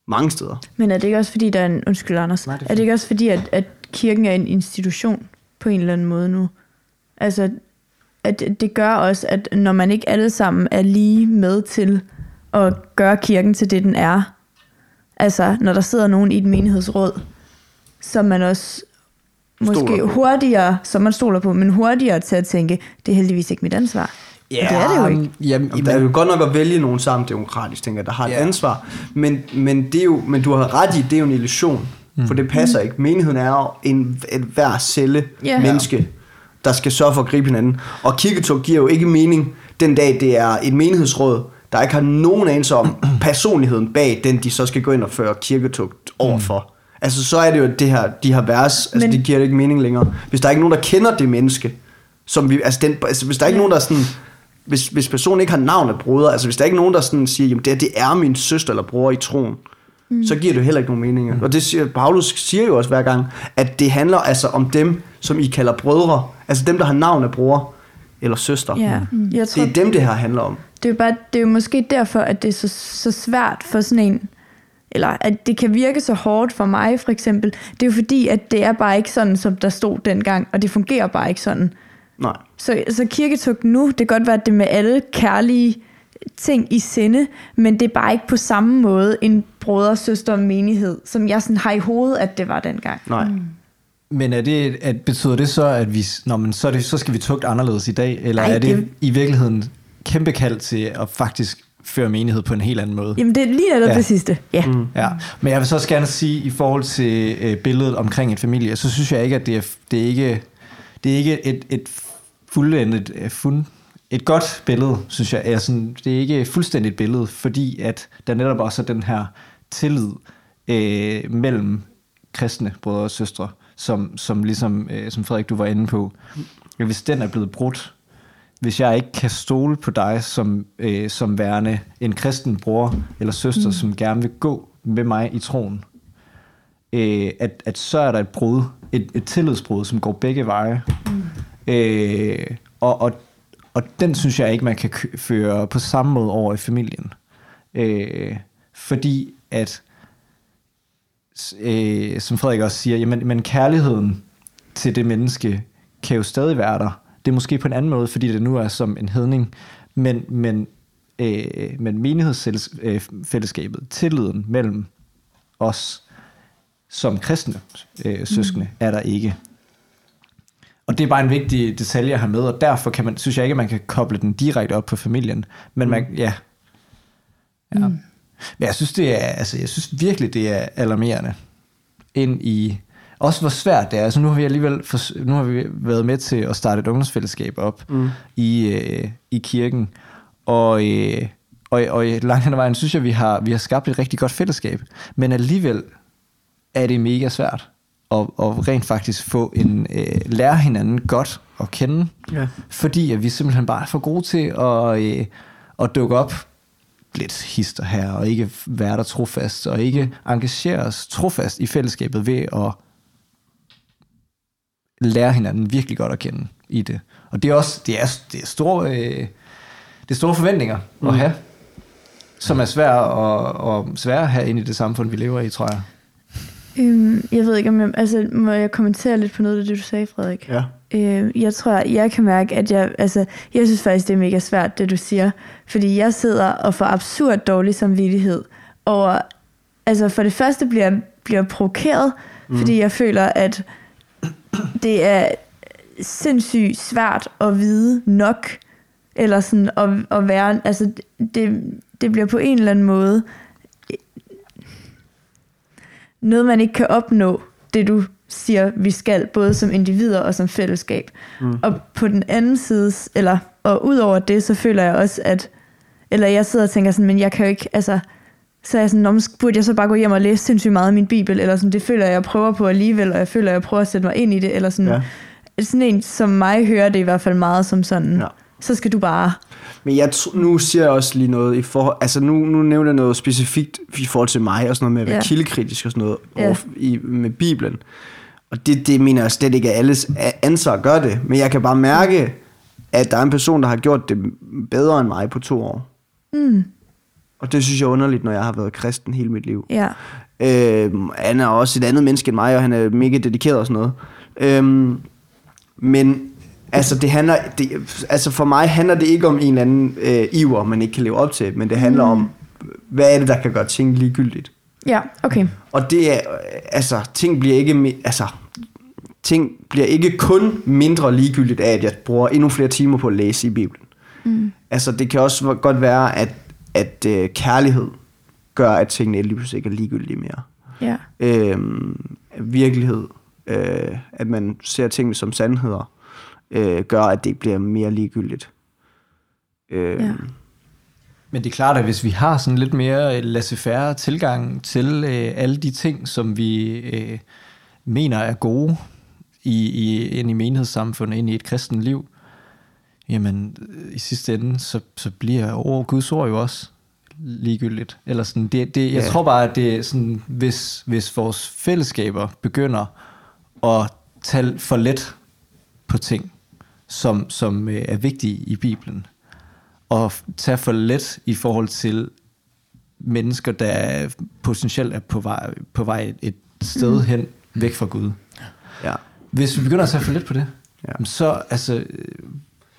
mange steder. Men er det ikke også fordi, der er en... Undskyld, Anders. Nej, det er er det ikke også fordi, at, at kirken er en institution på en eller anden måde nu? Altså, at det gør også, at når man ikke alle sammen er lige med til at gøre kirken til det, den er, altså, når der sidder nogen i et menighedsråd, så er man også måske Stoler på. hurtigere, som man stoler på, men hurtigere til at tænke, det er heldigvis ikke mit ansvar. Ja, det er det jo ikke. Jamen, Jamen, der er jo godt nok at vælge nogen sammen demokratisk, tænker der har et Ja. ansvar. Men, men, det er jo, men du har ret i, det er jo en illusion. Mm. For det passer ikke. Menigheden er jo en, et hver celle Ja. menneske, der skal sørge for at gribe hinanden. Og kirketog giver jo ikke mening den dag, det er et menighedsråd, der ikke har nogen anelse om personligheden bag den, de så skal gå ind og føre kirketugt overfor. Mm. Altså så er det jo det her, de her vers, altså Men- det giver ikke mening længere. Hvis der er ikke nogen, der kender det menneske, som vi, altså, den, altså hvis der er ikke nogen, der sådan, hvis, hvis personen ikke har navn af broder, altså hvis der er ikke nogen, der sådan siger, jamen det, her, det er min søster eller bror i troen, mm. så giver det heller ikke nogen mening. Mm. Og det siger, Paulus siger jo også hver gang, at det handler altså om dem, som I kalder brødre, altså dem, der har navn af bror eller søster. Ja, jeg tror, Det er dem, det her handler om. Det er jo, bare, det er jo måske derfor, at det er så, så svært for sådan en, eller at det kan virke så hårdt for mig for eksempel. Det er jo fordi, at det er bare ikke sådan, som der stod dengang, og det fungerer bare ikke sådan. Nej. Så, så kirketugt nu, det kan godt være, at det er med alle kærlige ting i sinde, men det er bare ikke på samme måde en brødre, søster og menighed, som jeg sådan har i hovedet, at det var dengang. Nej. Mm. Men er det, at, betyder det så, at vi, når man, så, det, så skal vi tugte anderledes i dag? Eller Ej, er det, det- i virkeligheden kæmpe kald til at faktisk føre menighed på en helt anden måde? Jamen det er lige netop ja. det sidste. Ja. Mm. Ja, men jeg vil så også gerne sige, i forhold til øh, billedet omkring en familie, så synes jeg ikke, at det er, det er ikke, det er ikke et, et fuldendet, øh, fund, et godt billede, synes jeg. Er sådan, det er ikke fuldstændigt billede, fordi at der netop også er den her tillid øh, mellem kristne brødre og søstre, som, som ligesom, øh, som Frederik, du var inde på. Hvis den er blevet brudt, hvis jeg ikke kan stole på dig som, øh, som værende en kristen bror eller søster, mm. som gerne vil gå med mig i troen, øh, at, at så er der et brud, et, et tillidsbrud, som går begge veje. Mm. Øh, og, og, og den synes jeg ikke, man kan føre på samme måde over i familien. Øh, fordi at, øh, som Frederik også siger, jamen, men kærligheden til det menneske kan jo stadig være der. Det er måske på en anden måde, fordi det nu er som en hedning, men, men, øh, men menighedsfællesskabet, tilliden mellem os som kristne øh, søskende, mm. er der ikke. Og det er bare en vigtig detalje at have med, og derfor kan man, synes jeg ikke, at man kan koble den direkte op på familien. Men man, ja. ja. Mm. Men jeg synes, det er, altså, jeg synes virkelig, det er alarmerende ind i, også hvor svært det er. Altså, nu har vi alligevel, for, nu har vi været med til at starte et ungdomsfællesskab op mm. i, øh, i kirken, og, øh, og, og langt hen ad vejen synes jeg, vi har, vi har skabt et rigtig godt fællesskab. Men alligevel er det mega svært at, at rent faktisk få en, øh, lære hinanden godt at kende, Ja. fordi at vi simpelthen bare er for gode til at, øh, at dukke op lidt hister her, og ikke være der trofast, og ikke engagere os trofast i fællesskabet ved at lære hinanden virkelig godt at kende i det. Og det er også det er, det er store, øh, det er store forventninger at have, som er svære at, og svære at have ind i det samfund, vi lever i, tror jeg. Øhm, jeg ved ikke, om jeg, altså, må jeg kommentere lidt på noget af det, du sagde, Frederik? Ja. Øh, jeg tror, jeg kan mærke, at jeg, altså, jeg synes faktisk, det er mega svært, det du siger. Fordi jeg sidder og får absurd dårlig samvittighed over, altså for det første bliver bliver provokeret, mm. fordi jeg føler, at det er sindssygt svært at vide nok, eller sådan at, at være, altså det, det bliver på en eller anden måde noget, man ikke kan opnå, det du siger, vi skal, både som individer og som fællesskab. Mm. Og på den anden side, eller og ud over det, så føler jeg også, at, eller jeg sidder og tænker sådan, men jeg kan jo ikke, altså, så er jeg sådan, "Nå, burde jeg så bare gå hjem og læse sindssygt meget af min bibel, eller sådan, det føler jeg, jeg prøver på alligevel, og jeg føler, jeg prøver at sætte mig ind i det, eller sådan, ja. sådan en som mig hører det i hvert fald meget som sådan, Ja. Så skal du bare, Men jeg nu siger jeg også lige noget i forhold... Altså nu, nu nævner jeg noget specifikt i forhold til mig og sådan noget med at være Ja. kildekritisk og sådan noget Ja. i, med Bibelen. Og det, det mener jeg slet ikke er alles ansvar at gøre det. Men jeg kan bare mærke, at der er en person, der har gjort det bedre end mig på to år. mm, Og det synes jeg er underligt, når jeg har været kristen hele mit liv. ja, Øhm, han er også et andet menneske end mig, og han er mega dedikeret og sådan noget. Øhm, men altså, det handler, det, altså for mig handler det ikke om en eller anden øh, iver, man ikke kan leve op til, men det handler mm. om, hvad er det, der kan gøre ting ligegyldigt. ja, okay, Og det er, altså, ting bliver ikke, altså, ting bliver ikke kun mindre ligegyldigt af, at jeg bruger endnu flere timer på at læse i Bibelen. Mm. Altså, det kan også godt være, at, at øh, kærlighed gør, at tingene lige pludselig ikke er ligegyldige mere ja, øhm, virkelighed, øh, at man ser tingene som sandheder, øh, gør, at det bliver mere ligegyldigt. Øh, Ja. Men det er klart, at hvis vi har sådan lidt mere laissez-faire tilgang til øh, alle de ting, som vi øh, mener er gode i, i, ind i menighedssamfundet, ind i et kristen liv, jamen øh, i sidste ende, så, så bliver over Guds ord jo også ligegyldigt. Eller sådan, det, det, jeg Ja. tror bare, at det er sådan, hvis, hvis vores fællesskaber begynder at tage for let på ting, som, som øh, er vigtige i Bibelen, og tage for let i forhold til mennesker, der potentielt er på vej, på vej et sted hen væk fra Gud. ja. Hvis vi begynder at tage for let på det, Ja. så altså,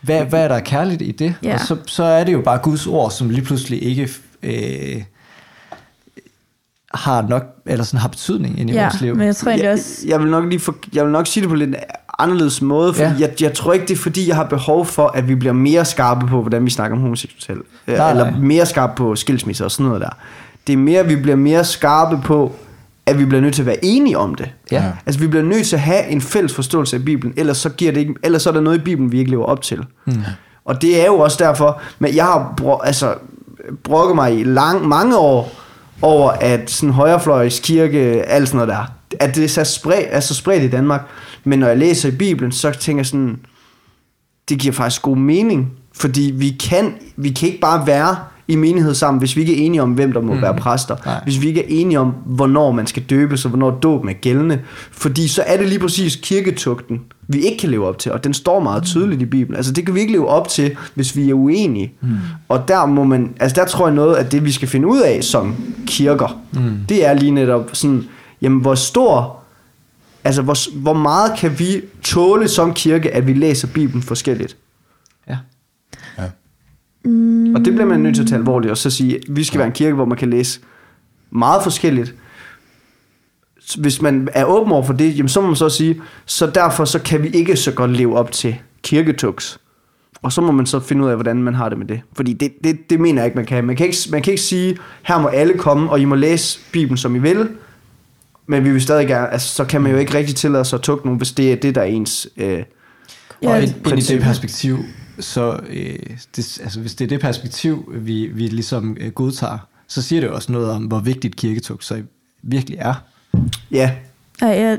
hvad, hvad er der kærligt i det? Ja. Og så, så er det jo bare Guds ord, som lige pludselig ikke øh, har nok, eller sådan har betydning ind i ja, vores liv. men jeg tror jeg, også, jeg, vil nok lige for, jeg vil nok sige det på lidt anderledes måde, for ja. Jeg, jeg tror ikke, det er fordi, jeg har behov for, at vi bliver mere skarpe på, hvordan vi snakker om homoseksuelle. Nej, Eller nej. mere skarpe på skilsmisser og sådan noget der. Det er mere, at vi bliver mere skarpe på, at vi bliver nødt til at være enige om det. Ja. Altså vi bliver nødt til at have en fælles forståelse af Bibelen, ellers så, giver det ikke, ellers så er der noget i Bibelen, vi ikke lever op til. Mm. Og det er jo også derfor, men jeg har bro, altså, brokket mig i lang, mange år over, at sådan højrefløjs kirke, alt sådan noget der, at det er så spredt, er så spredt i Danmark. Men når jeg læser i Bibelen, så tænker jeg sådan, det giver faktisk god mening, fordi vi kan, vi kan ikke bare være i menighed sammen, hvis vi ikke er enige om, hvem der må mm. være præster. Nej. Hvis vi ikke er enige om, hvornår man skal døbes, og hvornår dåben er gældende. Fordi så er det lige præcis kirketugten, vi ikke kan leve op til, og den står meget tydeligt i Bibelen. Altså det kan vi ikke leve op til, hvis vi er uenige. Mm. Og der må man, altså der tror jeg noget af det, vi skal finde ud af som kirker, mm. det er lige netop sådan, jamen hvor stor Altså, hvor, hvor meget kan vi tåle som kirke, at vi læser Bibelen forskelligt? Ja. mm, Og det bliver man nødt til at tage alvorligt, og så sige, at vi skal være en kirke, hvor man kan læse meget forskelligt. Hvis man er åben over for det, jamen, så må man så sige, så derfor så kan vi ikke så godt leve op til kirketuks. Og så må man så finde ud af, hvordan man har det med det. Fordi det, det, det mener jeg ikke, man kan. Man kan ikke, man kan ikke sige, her må alle komme, og I må læse Bibelen, som I vil. Men vi vil stadig gerne, altså, så kan man jo ikke rigtig tillade sig at tukke nogen, hvis det er det, der er ens... Øh, Ja, og ind, ind i det perspektiv, så øh, det, altså, hvis det er det perspektiv, vi, vi ligesom øh, godtager, så siger det jo også noget om, hvor vigtigt kirketog så virkelig er. ja, Ej, jeg,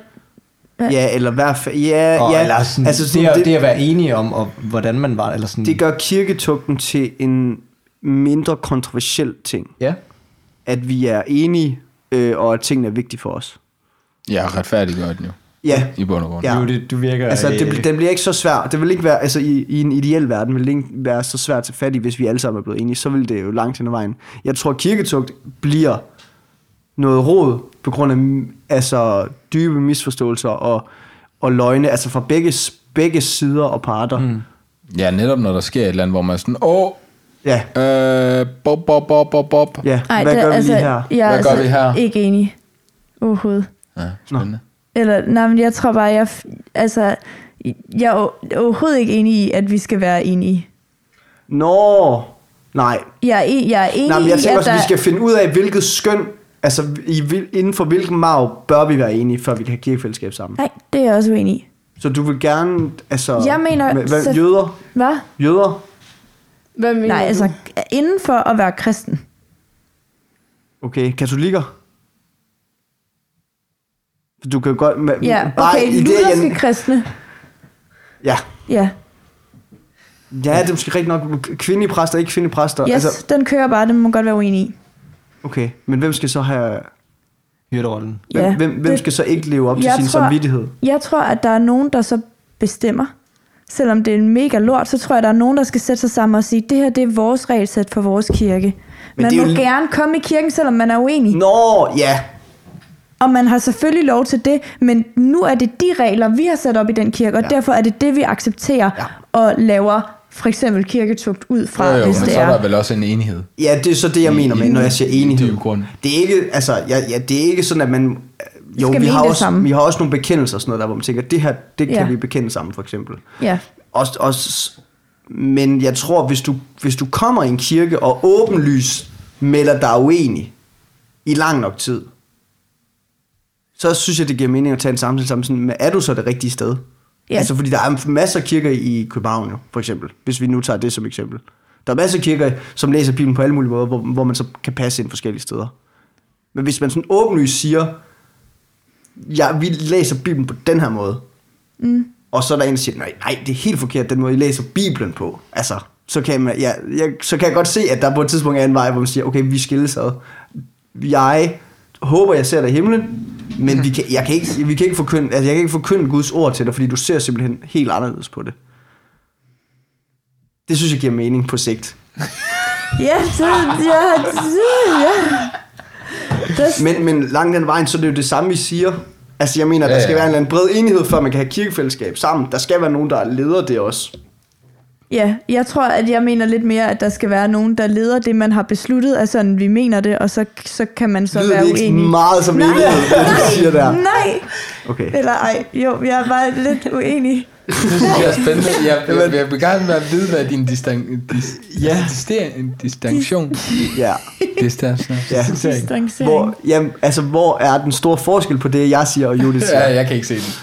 ja, eller i hvert fald... Ja, Og, ja, eller sådan, altså sådan, det, det, det at være enige om, og, hvordan man var, eller sådan, det gør kirketugten til en, mindre kontroversiel ting. Ja. At vi er enige, øh, og at tingene er vigtige for os. Ja, retfærdiggør den jo. Ja, I bund og grund. Ja. Du, det, du virker... altså det, øh, den bliver ikke så svær. Det vil ikke være, altså i, i en ideel verden vil det ikke være så svært til fat i, hvis vi alle sammen er blevet enige. Så vil det jo langt hen ad vejen. Jeg tror, kirketugt bliver noget råd på grund af altså, dybe misforståelser og, og løgne, altså fra begge, begge sider og parter. Mm. Ja, netop når der sker et eller andet, hvor man er sådan, åh, Ja, øh, bob, bob, bob, bob, bob. ja. Ej, Hvad det, gør vi altså, lige her? Jeg er Hvad gør altså vi her? ikke enig overhovedet. Ja, spændende. Eller, nej, men jeg tror bare, jeg, altså, jeg er o- overhovedet ikke enig i, at vi skal være enige. Nå, nej. Jeg er, e- jeg er enig Nej, men jeg i, tænker at også, der... at vi skal finde ud af, hvilket skøn, altså i, hvil- inden for hvilken marv bør vi være enige, før vi kan have kirkefællesskab sammen. Nej, det er jeg også uenig i. Så du vil gerne, altså... Jeg mener, hvad, så- jøder? Hvad? Jøder? Hvad mener Nej, du? altså, inden for at være kristen. Okay, katolikker? Du kan godt... med- Ja, okay, lutherske jeg, kristne. Ja, Ja, ja, det er måske rigtig nok kvindelige præster, ikke kvindelige præster. yes, Altså, den kører bare, den må man godt være uenig i. okay, men hvem skal så have... Hyrderollen. Hvem, Ja, hvem, hvem det- skal så ikke leve op til Jeg sin tror- samvittighed? Jeg tror, at der er nogen, der så bestemmer. Selvom det er en mega lort, så tror jeg, der er nogen, der skal sætte sig sammen og sige, det her det er vores regelsæt for vores kirke. Men man det er må jo- gerne komme i kirken, selvom man er uenig. Nå, ja. Og man har selvfølgelig lov til det, men nu er det de regler, vi har sat op i den kirke, og Ja. derfor er det det, vi accepterer Ja. og laver for eksempel kirketugt ud fra, Jo, jo, hvis men det så er der er. vel også en enighed. Ja, det er så det, jeg I- mener med, når jeg siger enighed. i dyb grund. Det er ikke, altså, ja, ja, det er ikke sådan, at man... Jo, Skal vi mene har, det også, samme. vi har også nogle bekendelser og sådan noget der, hvor man tænker, det her, det kan Ja. vi bekende sammen, for eksempel. Ja. Også, også, men jeg tror, hvis du, hvis du kommer i en kirke og åbenlyst melder dig uenig i lang nok tid, så synes jeg, det giver mening at tage en samtale sammen. Sådan, men er du så det rigtige sted? Ja. Altså, fordi der er masser af kirker i København jo, for eksempel. Hvis vi nu tager det som eksempel. Der er masser af kirker, som læser Bibelen på alle mulige måder, hvor, hvor man så kan passe ind forskellige steder. Men hvis man sådan åbenlyst siger, ja, vi læser Bibelen på den her måde, mm. og så er der en, der siger, nej, nej, det er helt forkert, den måde, I læser Bibelen på. Altså, så kan, man, ja, jeg, så kan jeg godt se, at der på et tidspunkt er en vej, hvor man siger, okay, vi skilles ad. Jeg håber, jeg ser dig i himlen, men vi kan, jeg kan ikke, vi kan ikke forkynde, altså, jeg kan ikke forkynde Guds ord til dig, fordi du ser simpelthen helt anderledes på det. Det synes jeg giver mening på sigt. Ja, så, ja, ja. Men, men langt den vejen, så er det jo det samme, vi siger. Altså, jeg mener, at der Ja, skal ja. være en eller anden bred enighed, før man kan have kirkefællesskab sammen. Der skal være nogen, der leder det også. Ja, jeg tror, at jeg mener lidt mere, at der skal være nogen, der leder det, man har besluttet, altså sådan, vi mener det, og så, så kan man så Lyder være det ikke uenig. meget som Nej. enighed, det du siger der? Nej, Okay. eller ej, jo, jeg er bare lidt uenig. Det synes jeg er spændende. Jeg, jeg, jeg vil gerne være vide, hvad din distan, dis, Ja. distan, distinktion Ja. Distance. ja. Distancering. Hvor, jamen, altså, hvor er den store forskel på det, jeg siger, og Judith siger? Ja, jeg kan ikke se den.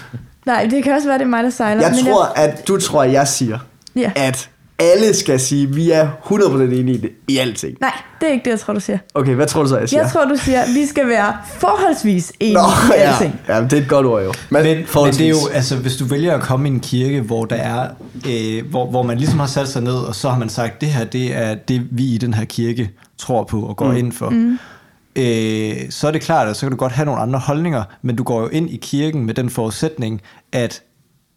Nej, det kan også være, det er mig, der sejler. Jeg men tror, at du tror, at jeg siger, Ja. at alle skal sige, at vi er 100% enige i, det, i alting. Nej, det er ikke det, jeg tror, du siger. Okay, hvad tror du så, jeg siger? Jeg tror, du siger, at vi skal være forholdsvis enige Nå, i ja. alting. ja, det er et godt ord jo. Men, men, men forholdsvis. det er jo, altså, hvis du vælger at komme i en kirke, hvor der er, øh, hvor, hvor man ligesom har sat sig ned, og så har man sagt, det her, det er det, vi i den her kirke tror på og går mm. ind for. Mm. Øh, så er det klart, at så kan du godt have nogle andre holdninger, men du går jo ind i kirken med den forudsætning, at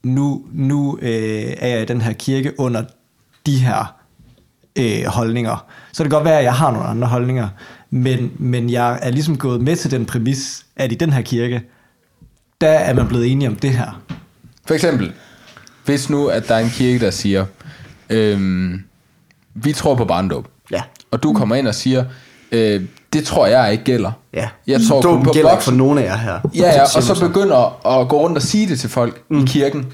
nu, nu øh, er jeg i den her kirke under de her øh, holdninger. Så det kan godt være, at jeg har nogle andre holdninger, men, men jeg er ligesom gået med til den præmis, at i den her kirke, der er man blevet enige om det her. For eksempel, hvis nu, at der er en kirke, der siger, øhm, vi tror på barndåb, Ja. og du kommer ind og siger, øh, det tror jeg ikke gælder. Ja. Jeg tror Dåben på gælder ikke for nogen af jer her. Ja, ja, og så begynder at gå rundt og sige det til folk mm. i kirken.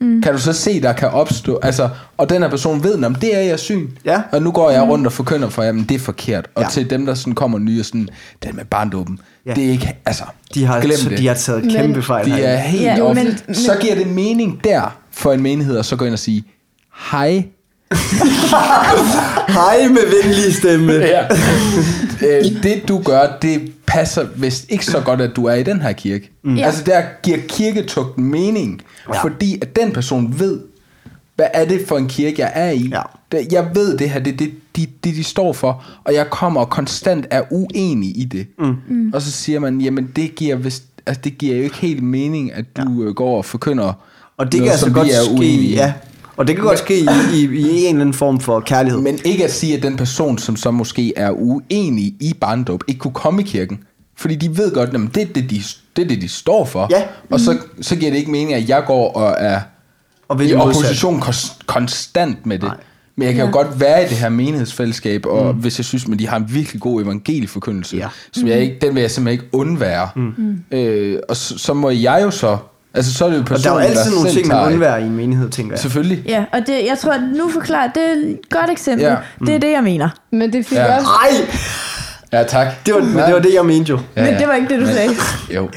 Mm. Kan du så se, der kan opstå, altså, og den her person ved, om det er jeg syn. Ja. Og nu går jeg rundt og forkynder for, jamen det er forkert. Og Ja. til dem, der sådan kommer nye og sådan, den med barndåben, Ja. det er ikke, altså, De har, glem så det. de har taget Men- kæmpe fejl De er helt Ja, jo, men- Men, så giver det mening der for en menighed at så gå ind og sige, hej. Hej med venlig stemme. Ja. Øh, det du gør, det passer vist ikke så godt, at du er i den her kirke. Mm. Ja. Altså der giver kirketugten mening, Ja. fordi at den person ved, hvad er det for en kirke, jeg er i. Ja. Jeg ved det her, det er det, de, det, de står for, og jeg kommer og konstant er uenig i det. Mm. Og så siger man, jamen det giver, vist, altså, det giver jo ikke helt mening, at du ja. går og forkynder Og det kan noget, altså som godt vi er ske, ja. Og det kan godt ske i, i, i en eller anden form for kærlighed. Men ikke at sige, at den person, som så måske er uenig i barndåb, ikke kunne komme i kirken. Fordi de ved godt, at det er det, de, det, er det, de står for. Ja. Og så, så giver det ikke mening, at jeg går og er Og vil i opposition kons- konstant med det. Nej. Men jeg kan Ja. jo godt være i det her menighedsfællesskab, og mm. hvis jeg synes, at de har en virkelig god evangelieforkyndelse, Ja. som jeg ikke, den vil jeg simpelthen ikke undvære. Mm. Øh, og så, så må jeg jo så, altså så er det jo Og der er personen, jo altid nogle ting, man undværer i en menighed, tænker jeg. Selvfølgelig. Ja, og det, jeg tror, at nu forklarer det er et godt eksempel. Ja. Det er det, jeg mener. Men det fik Ja. ja. også... Ej, Ja, tak. det var, men det var det, jeg mente jo. Ja, Men ja. det var ikke det, du sagde. Jo.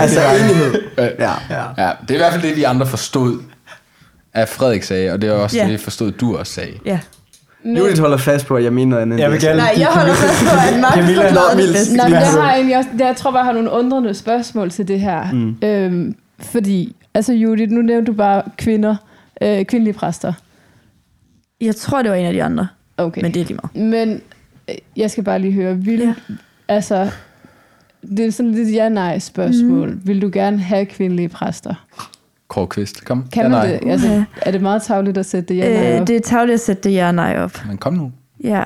Altså enighed. Ja. Ja. Ja, det er i hvert fald det, de andre forstod, at Frederik sagde, og det er også Ja. det, forstod du også sagde. Ja. Judith holder fast på, at jeg mener noget andet. Jeg vil gerne Nej, jeg holder fast på, at Mark Camilla- forklarede det bedst. Nej, men jeg har egentlig også, jeg tror bare, jeg har nogle undrende spørgsmål til det her. Mm. Øhm, fordi, altså Judith, nu nævnte du bare kvinder, øh, kvindelige præster. Jeg tror, det var en af de andre. Okay. Men det er lige meget. Men øh, jeg skal bare lige høre, vil ja. altså, det er sådan lidt ja-nej spørgsmål. Mm. Vil du gerne have kvindelige præster? Kåre Kvist, kom. Kan ja, man nej. det? Altså, er det meget tavligt at sætte det ja-nej Øh, op? det er tavligt at sætte det ja og nej op. Men kom nu. Ja.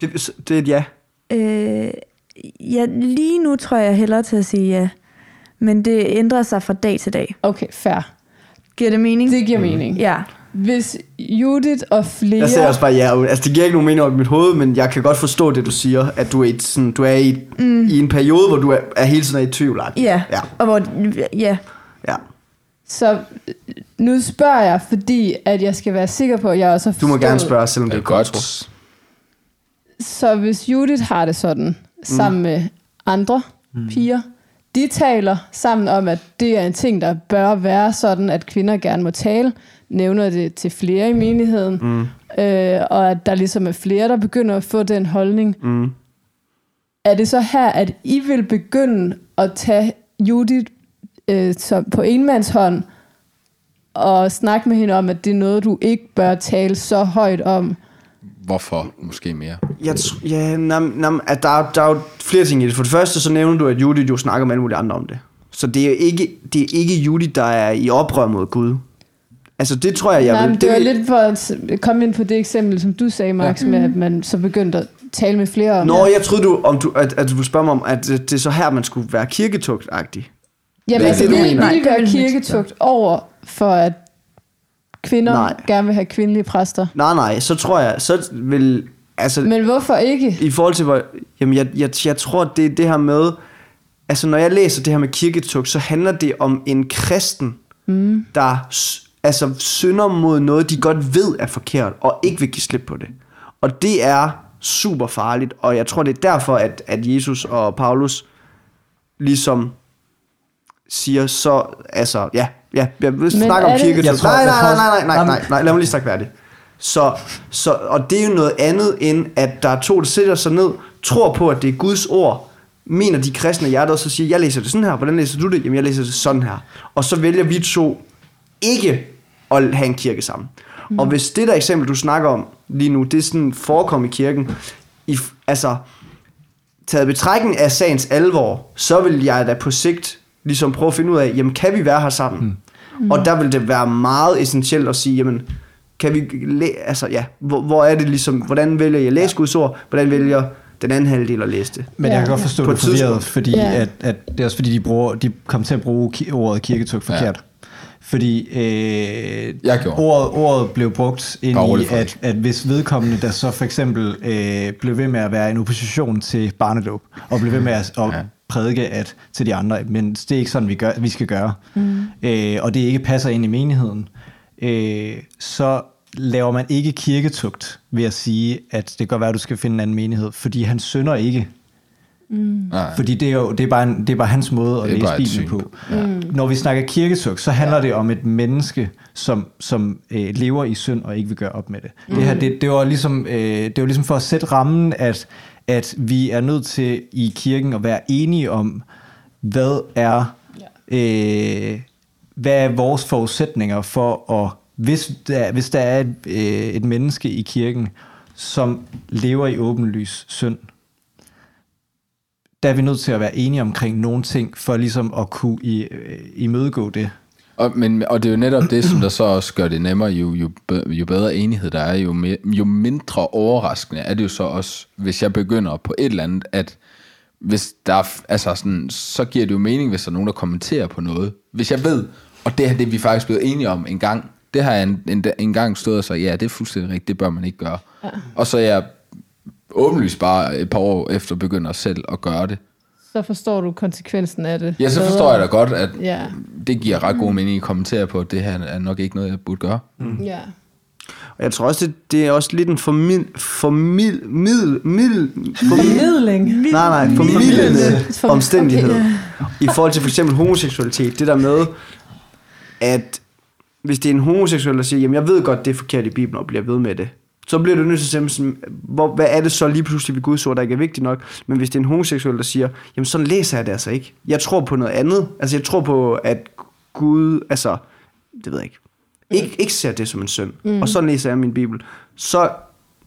Det, det er et ja. Øh, ja, lige nu tror jeg hellere til at sige ja. Men det ændrer sig fra dag til dag. Okay, fair. Giver det mening? Det giver mening. Ja. Hvis Judith og flere... Jeg siger også bare ja. Altså, det giver ikke nogen mening op i mit hoved, men jeg kan godt forstå det, du siger, at du er, i, et, sådan, du er i, mm. i en periode, hvor du er, er hele tiden er i tvivl. Ja. Ja. Og hvor, ja. ja. Så øh, nu spørger jeg, fordi at jeg skal være sikker på, at jeg også har Du må gerne spørge, selvom Det er godt. godt. Så hvis Judith har det sådan, sammen med andre mm. piger, de taler sammen om, at det er en ting, der bør være sådan, at kvinder gerne må tale, nævner det til flere i menigheden, mm. øh, og at der ligesom er flere, der begynder at få den holdning. Mm. Er det så her, at I vil begynde at tage Judith øh, så på enmandshånd og snakke med hende om, at det er noget, du ikke bør tale så højt om? Hvorfor måske mere? Jeg tr- ja, nam, nam, at der, er- der er jo flere ting i det. For det første, så nævner du, at Judith jo snakker med alle mulige andre om det. Så det er ikke, det er ikke Judith, der er i oprør mod Gud. Altså, det tror jeg, jeg Nej, vil... det var lidt for at komme ind på det eksempel, som du sagde, Max, ja. med at man så begyndte at tale med flere om Nå, det. jeg troede, du, om du, at, at du ville spørge mig om, at det det er så her, man skulle være kirketugt-agtig. Jamen, Hvad er altså, det, du vil, mener? Nej, vil det være vil man ikke kirketugt over for, at kvinder Nej. Gerne vil have kvindelige præster. Nej, nej, så tror jeg, så vil... Altså, Men hvorfor ikke? i forhold til, hvor... Jamen, jeg, jeg, jeg tror, det er det her med... Altså, når jeg læser det her med kirketugt, så handler det om en kristen, mm. der altså, synder mod noget, de godt ved er forkert, og ikke vil give slip på det. Og det er super farligt, og jeg tror, det er derfor, at, at Jesus og Paulus ligesom siger så, altså, ja, ja, jeg vil snakke om er det- tror- Nej, jeg nej, nej, nej, nej, nej, nej, nej, lad mig lige snakke færdigt. Så, så, og det er jo noget andet end, at der er to, der sætter sig ned, tror på, at det er Guds ord, mener de kristne hjertet, og så siger, jeg læser det sådan her, hvordan læser du det? Jamen, jeg læser det sådan her. Og så vælger vi to ikke at have en kirke sammen. Mm. Og hvis det der eksempel, du snakker om lige nu, det er sådan forekom i kirken, i, altså, taget betragtning af sagens alvor, så vil jeg da på sigt ligesom prøve at finde ud af, jamen kan vi være her sammen? Mm. Og der vil det være meget essentielt at sige, jamen kan vi, læ- altså ja, hvor, hvor er det ligesom, hvordan vælger jeg at læse Guds ord, hvordan vælger den anden halvdel at læse det? Men Ja. jeg kan godt forstå, På at et du er forvirret, fordi Ja. at, at det er også fordi, de, bruger, de kom til at bruge ordet kirketog forkert. Fordi øh, Jeg gjorde. ordet, ordet blev brugt ind i, at, at hvis vedkommende, der så for eksempel øh, blev ved med at være en opposition til barnedåb, og blev ved med at, at Ja. Prædike at, til de andre, men det er ikke sådan, vi, gør, vi skal gøre, mm. øh, og det ikke passer ind i menigheden, øh, så laver man ikke kirketugt ved at sige, at det kan godt være, at du skal finde en anden menighed, fordi han synder ikke. Nej. Fordi det er jo det er bare, en, det er bare hans måde at læse Bibelen på. Mm. Når vi snakker kirketugt, så handler det om et menneske, som, som øh, lever i synd og ikke vil gøre op med det. Mm. Det her, det, det, var ligesom, øh, det var ligesom for at sætte rammen, at, at vi er nødt til i kirken at være enige om, hvad er, øh, hvad er vores forudsætninger for at, hvis der, hvis der er et, øh, et menneske i kirken, som lever i åbenlys synd, der er vi nødt til at være enige omkring nogle ting, for ligesom at kunne i, øh, imødegå det. Og, men, og det er jo netop det, som der så også gør det nemmere, jo, jo, jo bedre enighed der er, jo, me, jo mindre overraskende er det jo så også, hvis jeg begynder på et eller andet, at hvis der er, altså sådan, så giver det jo mening, hvis der er nogen, der kommenterer på noget. Hvis jeg ved, og det her det er vi faktisk blevet enige om en gang, det har jeg en, en, en gang stået og sagt, ja, det er fuldstændig rigtigt, det bør man ikke gøre. Ja. Og så er jeg åbenlyst bare et par år efter begynder selv at gøre det. Så forstår du konsekvensen af det. Ja, så bedre. forstår jeg da godt, at Ja. det giver ret god mening at kommentere på, at det her er nok ikke noget, jeg burde gøre. Ja. Og jeg tror også, det, det er også lidt en formid, formid, middel, middel, Formidling. nej, nej, formidlende For- omstændighed. okay, I forhold til for eksempel homoseksualitet, det der med, at hvis det er en homoseksuel, der siger, jamen jeg ved godt, det er forkert i Bibelen, og bliver ved med det, så bliver du nødt til at sådan, hvor, hvad er det så lige pludselig ved Guds ord, der ikke er vigtigt nok? Men hvis det er en homoseksuel, der siger, jamen sådan læser jeg det altså ikke. Jeg tror på noget andet. Altså jeg tror på, at Gud, altså, det ved jeg ikke, ikke, ikke ser det som en synd. Mm. Og sådan læser jeg min Bibel. Så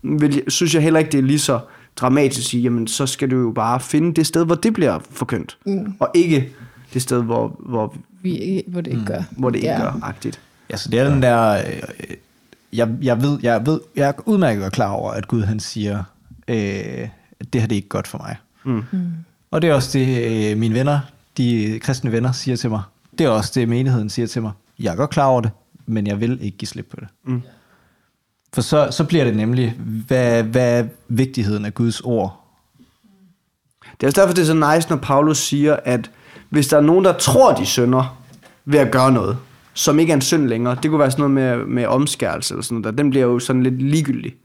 vil, synes jeg heller ikke, det er lige så dramatisk at sige, jamen så skal du jo bare finde det sted, hvor det bliver forkyndt. Mm. Og ikke det sted, hvor, hvor, Vi, hvor det ikke gør. hvor det ikke Ja. gør agtigt. Ja, så det er den der... Jeg, jeg, ved, jeg, ved, jeg er udmærket godt klar over, at Gud han siger, øh, at det her det er ikke godt for mig. Mm. Og det er også det, øh, mine venner, de kristne venner, siger til mig. Det er også det, menigheden siger til mig. Jeg er godt klar over det, men jeg vil ikke give slip på det. Mm. For så, så bliver det nemlig, hvad, hvad er vigtigheden af Guds ord? Det er også derfor, det er så nice, når Paulus siger, at hvis der er nogen, der tror, de synder ved at gøre noget, som ikke er en synd længere, det kunne være sådan noget med, med omskærelse eller sådan noget, der, den bliver jo sådan lidt ligegyldig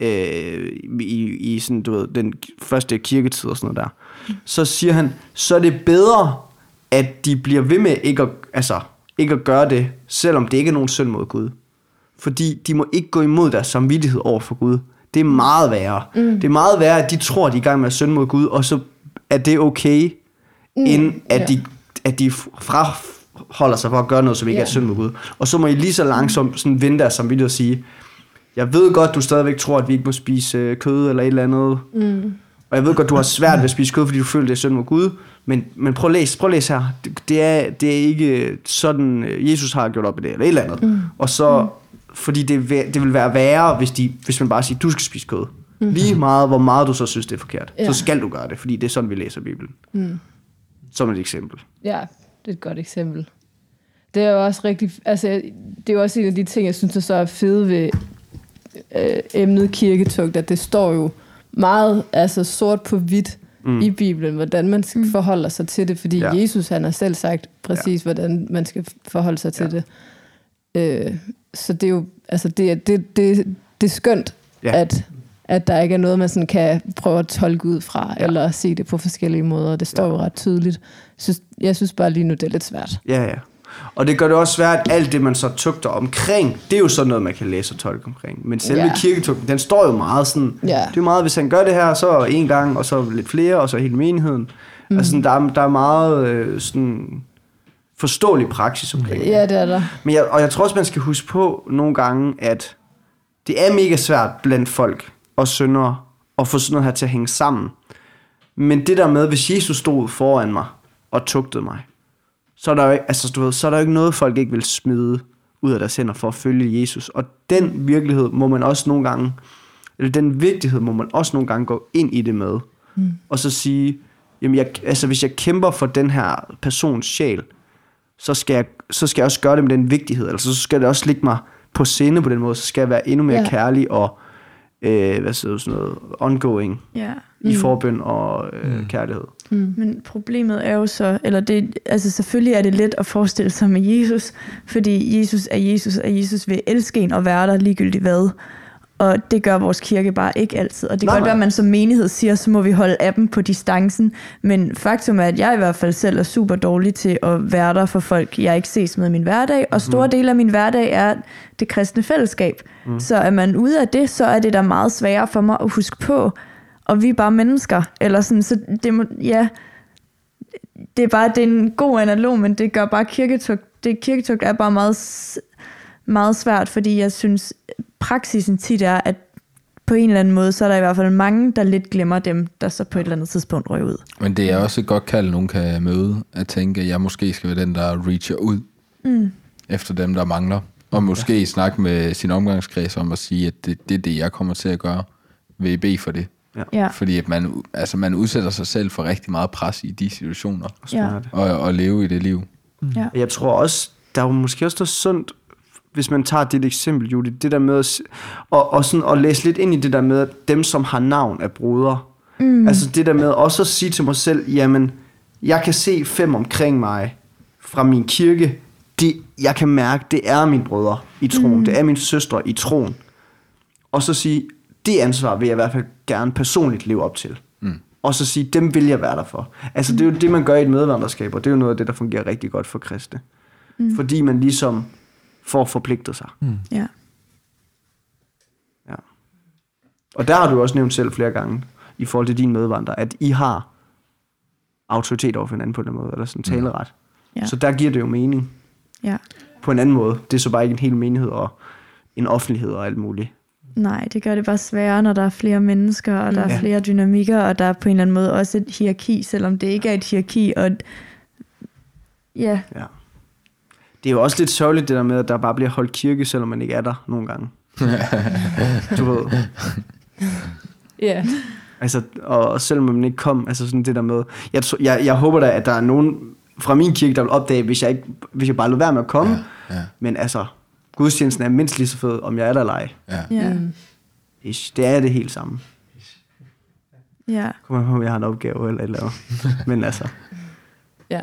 øh, i, i sådan, du ved, den første kirketid og sådan noget der. Så siger han, så er det bedre, at de bliver ved med ikke at, altså, ikke at gøre det, selvom det ikke er nogen synd mod Gud. Fordi de må ikke gå imod deres samvittighed over for Gud. Det er meget værre. Mm. Det er meget værre, at de tror, at de er i gang med at synde mod Gud, og så er det okay, mm. end at, ja. de, at de fraholder sig for at gøre noget, som ikke Ja. er synd mod Gud. Og så må I lige så langsomt sådan vende deres samvittighed og sige, jeg ved godt, du stadigvæk tror, at vi ikke må spise øh, kød eller et eller andet. Mm. Og jeg ved godt, du har svært ved at spise kød, fordi du føler, det er synd mod Gud. Men, men prøv at læse, prøv at læse her. Det, er, det er ikke sådan, øh, Jesus har gjort op i det, eller et eller andet. Mm. Og så, fordi det, det vil være værre, hvis, de, hvis man bare siger, du skal spise kød. Mm. Lige meget, hvor meget du så synes, det er forkert. Ja. Så skal du gøre det, fordi det er sådan, vi læser Bibelen. Mm. Som et eksempel. Ja, det er et godt eksempel. Det er jo også rigtig, altså det er jo også en af de ting, jeg synes, der så er fede ved øh, emnet kirketugt, at det står jo meget altså sort på hvidt mm. i Bibelen, hvordan man skal forholde sig til det, fordi Ja. Jesus han har selv sagt præcis, ja. hvordan man skal forholde sig til Ja. det. Øh, så det er jo, altså det, er- det, det, det er skønt, Ja. at, at der ikke er noget, man sådan kan prøve at tolke ud fra, ja. eller se det på forskellige måder. Det står Ja. jo ret tydeligt. Jeg synes, jeg synes bare lige nu, det er lidt svært. Ja, ja. Og det gør det også svært, at alt det, man så tugter omkring, det er jo sådan noget, man kan læse og tolke omkring. Men selve. Ja. kirketugten, den står jo meget sådan, Ja. det er jo meget, hvis han gør det her, så en gang, og så lidt flere, og så hele menigheden. Mm. Altså, der, er, der er meget øh, sådan forståelig praksis omkring det. Ja, det er der. Men jeg, og jeg tror også, man skal huske på nogle gange, at det er mega svært blandt folk og syndere at få sådan noget her til at hænge sammen. Men det der med, hvis Jesus stod foran mig og tugtede mig, så er der jo ikke, altså, du ved, så er der jo ikke noget, folk ikke vil smide ud af deres hænder for at følge Jesus. Og den virkelighed må man også nogle gange, eller den vigtighed må man også nogle gange gå ind i det med. Mm. Og så sige, jamen jeg, altså hvis jeg kæmper for den her persons sjæl, så skal, jeg, så skal jeg også gøre det med den vigtighed. Altså så skal det også ligge mig på scene på den måde. Så skal jeg være endnu mere. Ja. kærlig og øh, hvad siger du, sådan noget, ongoing Ja. mm. i forbøn og øh, mm. kærlighed. Men problemet er jo så, eller det, altså selvfølgelig er det let at forestille sig med Jesus, fordi Jesus er Jesus, og Jesus vil elske en og være der ligegyldigt hvad. Og det gør vores kirke bare ikke altid. Og det kan godt være, at man som menighed siger, så må vi holde af dem på distancen. Men faktum er, at jeg i hvert fald selv er super dårlig til at være der for folk, jeg ikke ses med i min hverdag. Og store dele af min hverdag er det kristne fællesskab. Mm. Så er man ude af det, så er det da meget sværere for mig at huske på. Og vi er bare mennesker. Eller sådan, så det må, ja, det er bare det er en god analog, men det gør bare kirketugt. Det kirketugt er bare meget, meget svært, fordi jeg synes, praksisen tit er, at på en eller anden måde, så er der i hvert fald mange, der lidt glemmer dem, der så på et eller andet tidspunkt røg ud. Men det er også et godt kald, nogen kan møde, at tænke, at jeg måske skal være den, der reacher ud mm. efter dem, der mangler. Og måske ja. snakke med sin omgangskreds om at sige, at det, det er det, jeg kommer til at gøre. Vil I bede for det? Ja. Fordi at man, altså man udsætter sig selv for rigtig meget pres i de situationer. Ja. Og, og leve i det liv. Ja. Jeg tror også, der er jo måske også noget sundt, hvis man tager dit eksempel, Julie, det der med at, og, og, sådan, at læse lidt ind i det der med, at dem, som har navn, er brødre. Mm. Altså det der med også at sige til mig selv, jamen, jeg kan se fem omkring mig fra min kirke, det, jeg kan mærke, det er mine brødre i troen, mm. det er mine søstre i troen. Og så sige, det ansvar vil jeg i hvert fald gerne personligt leve op til. Mm. Og så sige, dem vil jeg være der for. Altså det er jo det, man gør i et medvanderskab, og det er jo noget af det, der fungerer rigtig godt for kristne. Mm. Fordi man ligesom får forpligtet sig. Mm. Ja. Ja. Og der har du også nævnt selv flere gange, i forhold til din medvandrer, at I har autoritet over for hinanden på en eller anden måde, eller sådan taleret. Ja. Så der giver det jo mening ja. på en anden måde. Det er så bare ikke en hel menighed og en offentlighed og alt muligt. Nej, det gør det bare sværere, når der er flere mennesker, og der er Ja. flere dynamikker, og der er på en eller anden måde også et hierarki, selvom det ikke er et hierarki. Og ja, Ja. Det er jo også lidt sørgeligt det der med, at der bare bliver holdt kirke, selvom man ikke er der nogle gange. du ved. Ja. Altså, og, selvom man ikke kom, altså sådan det der med, jeg, jeg, jeg håber da, at der er nogen fra min kirke, der vil opdage, hvis jeg, ikke, hvis jeg bare lader være med at komme. Ja, ja. Men altså, gudstjenesten er mindst lige så fed, om jeg er der eller ej. Ja. ja. Ish. Det er det helt samme. ja. Kom an på, om jeg har en opgave eller et eller andet. Men altså, Ja.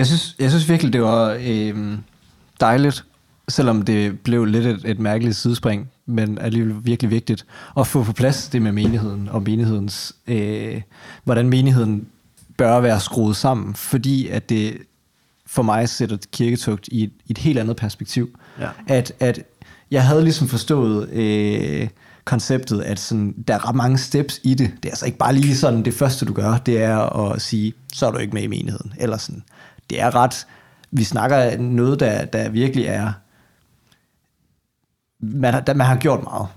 Jeg synes, jeg synes virkelig, det var øh, dejligt, selvom det blev lidt et, et mærkeligt sidespring, men alligevel virkelig vigtigt, at få på plads det med menigheden og menighedens, øh, hvordan menigheden bør være skruet sammen, fordi at det for mig sætter kirketugt i et, i et helt andet perspektiv. Ja. At, at jeg havde ligesom forstået øh, konceptet, at sådan, der er ret mange steps i det. Det er altså ikke bare lige sådan, det første du gør, det er at sige, så er du ikke med i menigheden. Eller sådan. Det er ret, vi snakker noget, der, der virkelig er, man har, der, man har gjort meget.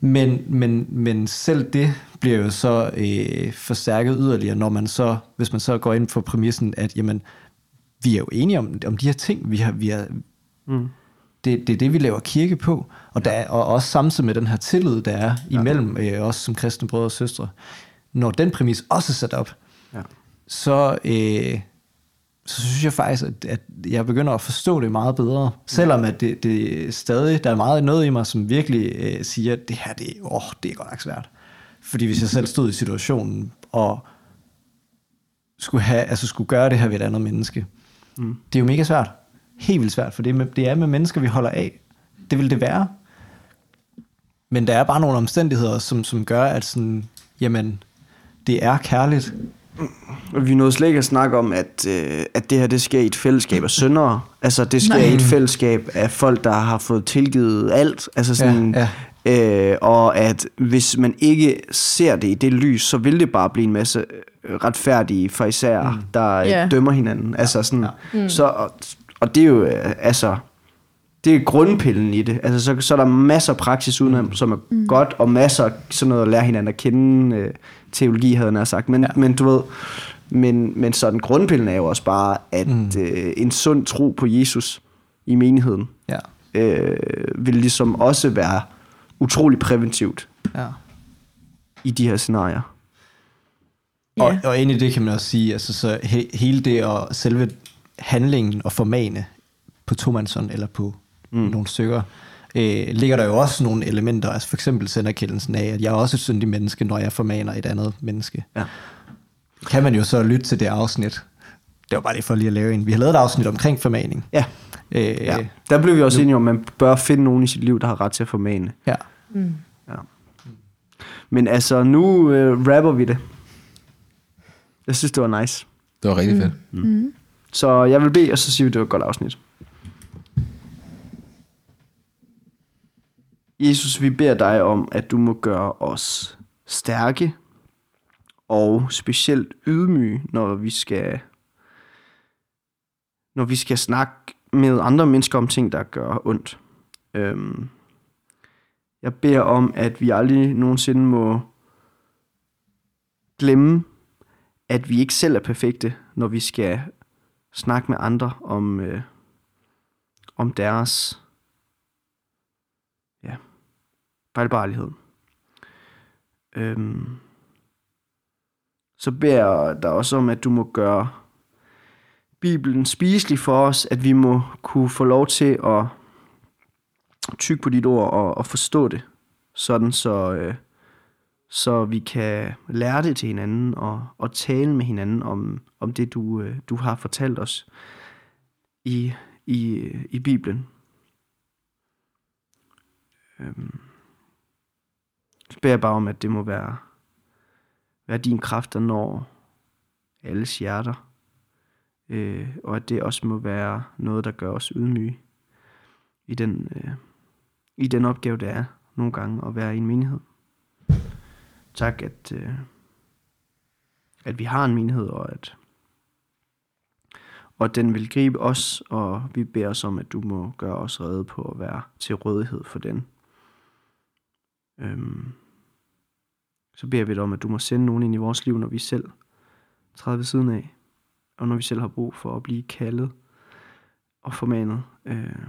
Men, men, men selv det bliver jo så øh, forstærket yderligere, når man så, hvis man så går ind for præmissen, at jamen, vi er jo enige om, om de her ting. Vi har, vi har, mm. det, det er det, vi laver kirke på. Og, der, er- og også samtidig med den her tillid, der er imellem øh, os som kristne brødre og søstre. Når den præmis også er sat op, Ja. så, øh, så synes jeg faktisk, at, at jeg begynder at forstå det meget bedre. Selvom at det, det stadig, der er meget noget i mig, som virkelig øh, siger, at det her, det, åh, det er godt nok svært. Fordi hvis jeg selv stod i situationen, og skulle, have, altså skulle gøre det her ved et andet menneske, mm. det er jo mega svært. Helt vildt svært, for det er, med, det er med mennesker, vi holder af. Det vil det være. Men der er bare nogle omstændigheder, som, som gør, at sådan, jamen, det er kærligt. Vi nåede slet ikke at snakke om, at, øh, at det her det sker i et fællesskab af syndere. Altså, det sker Nej. i et fællesskab af folk, der har fået tilgivet alt. Altså sådan, Ja, Øh, og at hvis man ikke ser det i det lys, så vil det bare blive en masse øh, retfærdige farisæer, mm. der Ja. yeah. dømmer hinanden. Altså sådan, mm. så, og, og det er jo, øh, altså, det er grundpillen i det. Altså, så, så er der masser af praksis udenom, mm. som er mm. godt, og masser af sådan noget at lære hinanden at kende, øh, teologi havde jeg nær sagt. Men, ja. men du ved, men, men sådan grundpillen er jo også bare, at mm. øh, en sund tro på Jesus i menigheden, Ja. øh, vil ligesom også være utrolig præventivt ja. i de her scenarier. Ja. Og, og ind i det kan man også sige, altså så he, hele det og selve handlingen og formane på tomandshånd eller på mm. nogle stykker, øh, ligger der jo også nogle elementer, altså for eksempel senderkendelsen af, at jeg er også et syndigt menneske, når jeg formaner et andet menneske. Ja. Kan man jo så lytte til det afsnit. Det var bare lige for lige at lave en. Vi har lavet et afsnit omkring formaning. Ja. Øh, ja. Der blev vi også enige om, at man bør finde nogen i sit liv, der har ret til at formane. ja. Ja. Men altså, nu øh, rapper vi det. Jeg synes, det var nice. Det var rigtig fedt. Så jeg vil bede, og så siger vi, det var et godt afsnit. Jesus, vi beder dig om, at du må gøre os stærke og specielt ydmyge, når vi skal når vi skal snakke med andre mennesker om ting, der gør ondt. Øhm, Jeg beder om, at vi aldrig nogensinde må glemme, at vi ikke selv er perfekte, når vi skal snakke med andre om, øh, om deres ja, fejlbarlighed. Øhm, så beder jeg dig også om, at du må gøre Bibelen spiselig for os, at vi må kunne få lov til at tykke på dit ord og, og forstå det, sådan så, øh, så vi kan lære det til hinanden og, og tale med hinanden om, om det, du, øh, du har fortalt os i, i, i Bibelen. Øhm. Så beder jeg bare om, at det må være, være din kraft, der når alles hjerter. Øh, og at det også må være noget, der gør os ydmyge i den, øh, i den opgave, det er nogle gange at være i en menighed. Tak, at, øh, at vi har en menighed, og at, og at den vil gribe os, og vi beder os om, at du må gøre os redde på at være til rådighed for den. Øhm, så beder vi dig om, at du må sende nogen ind i vores liv, når vi selv træder ved siden af, og når vi selv har brug for at blive kaldet og formanet. Øh,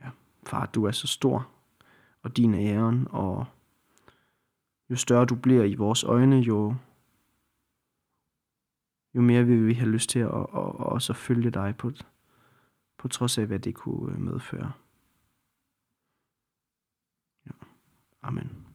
ja, far, du er så stor, og din er æren, og jo større du bliver i vores øjne, jo, jo mere vil vi have lyst til at, at, at, at følge dig på, på trods af, hvad det kunne øh, medføre. Amen.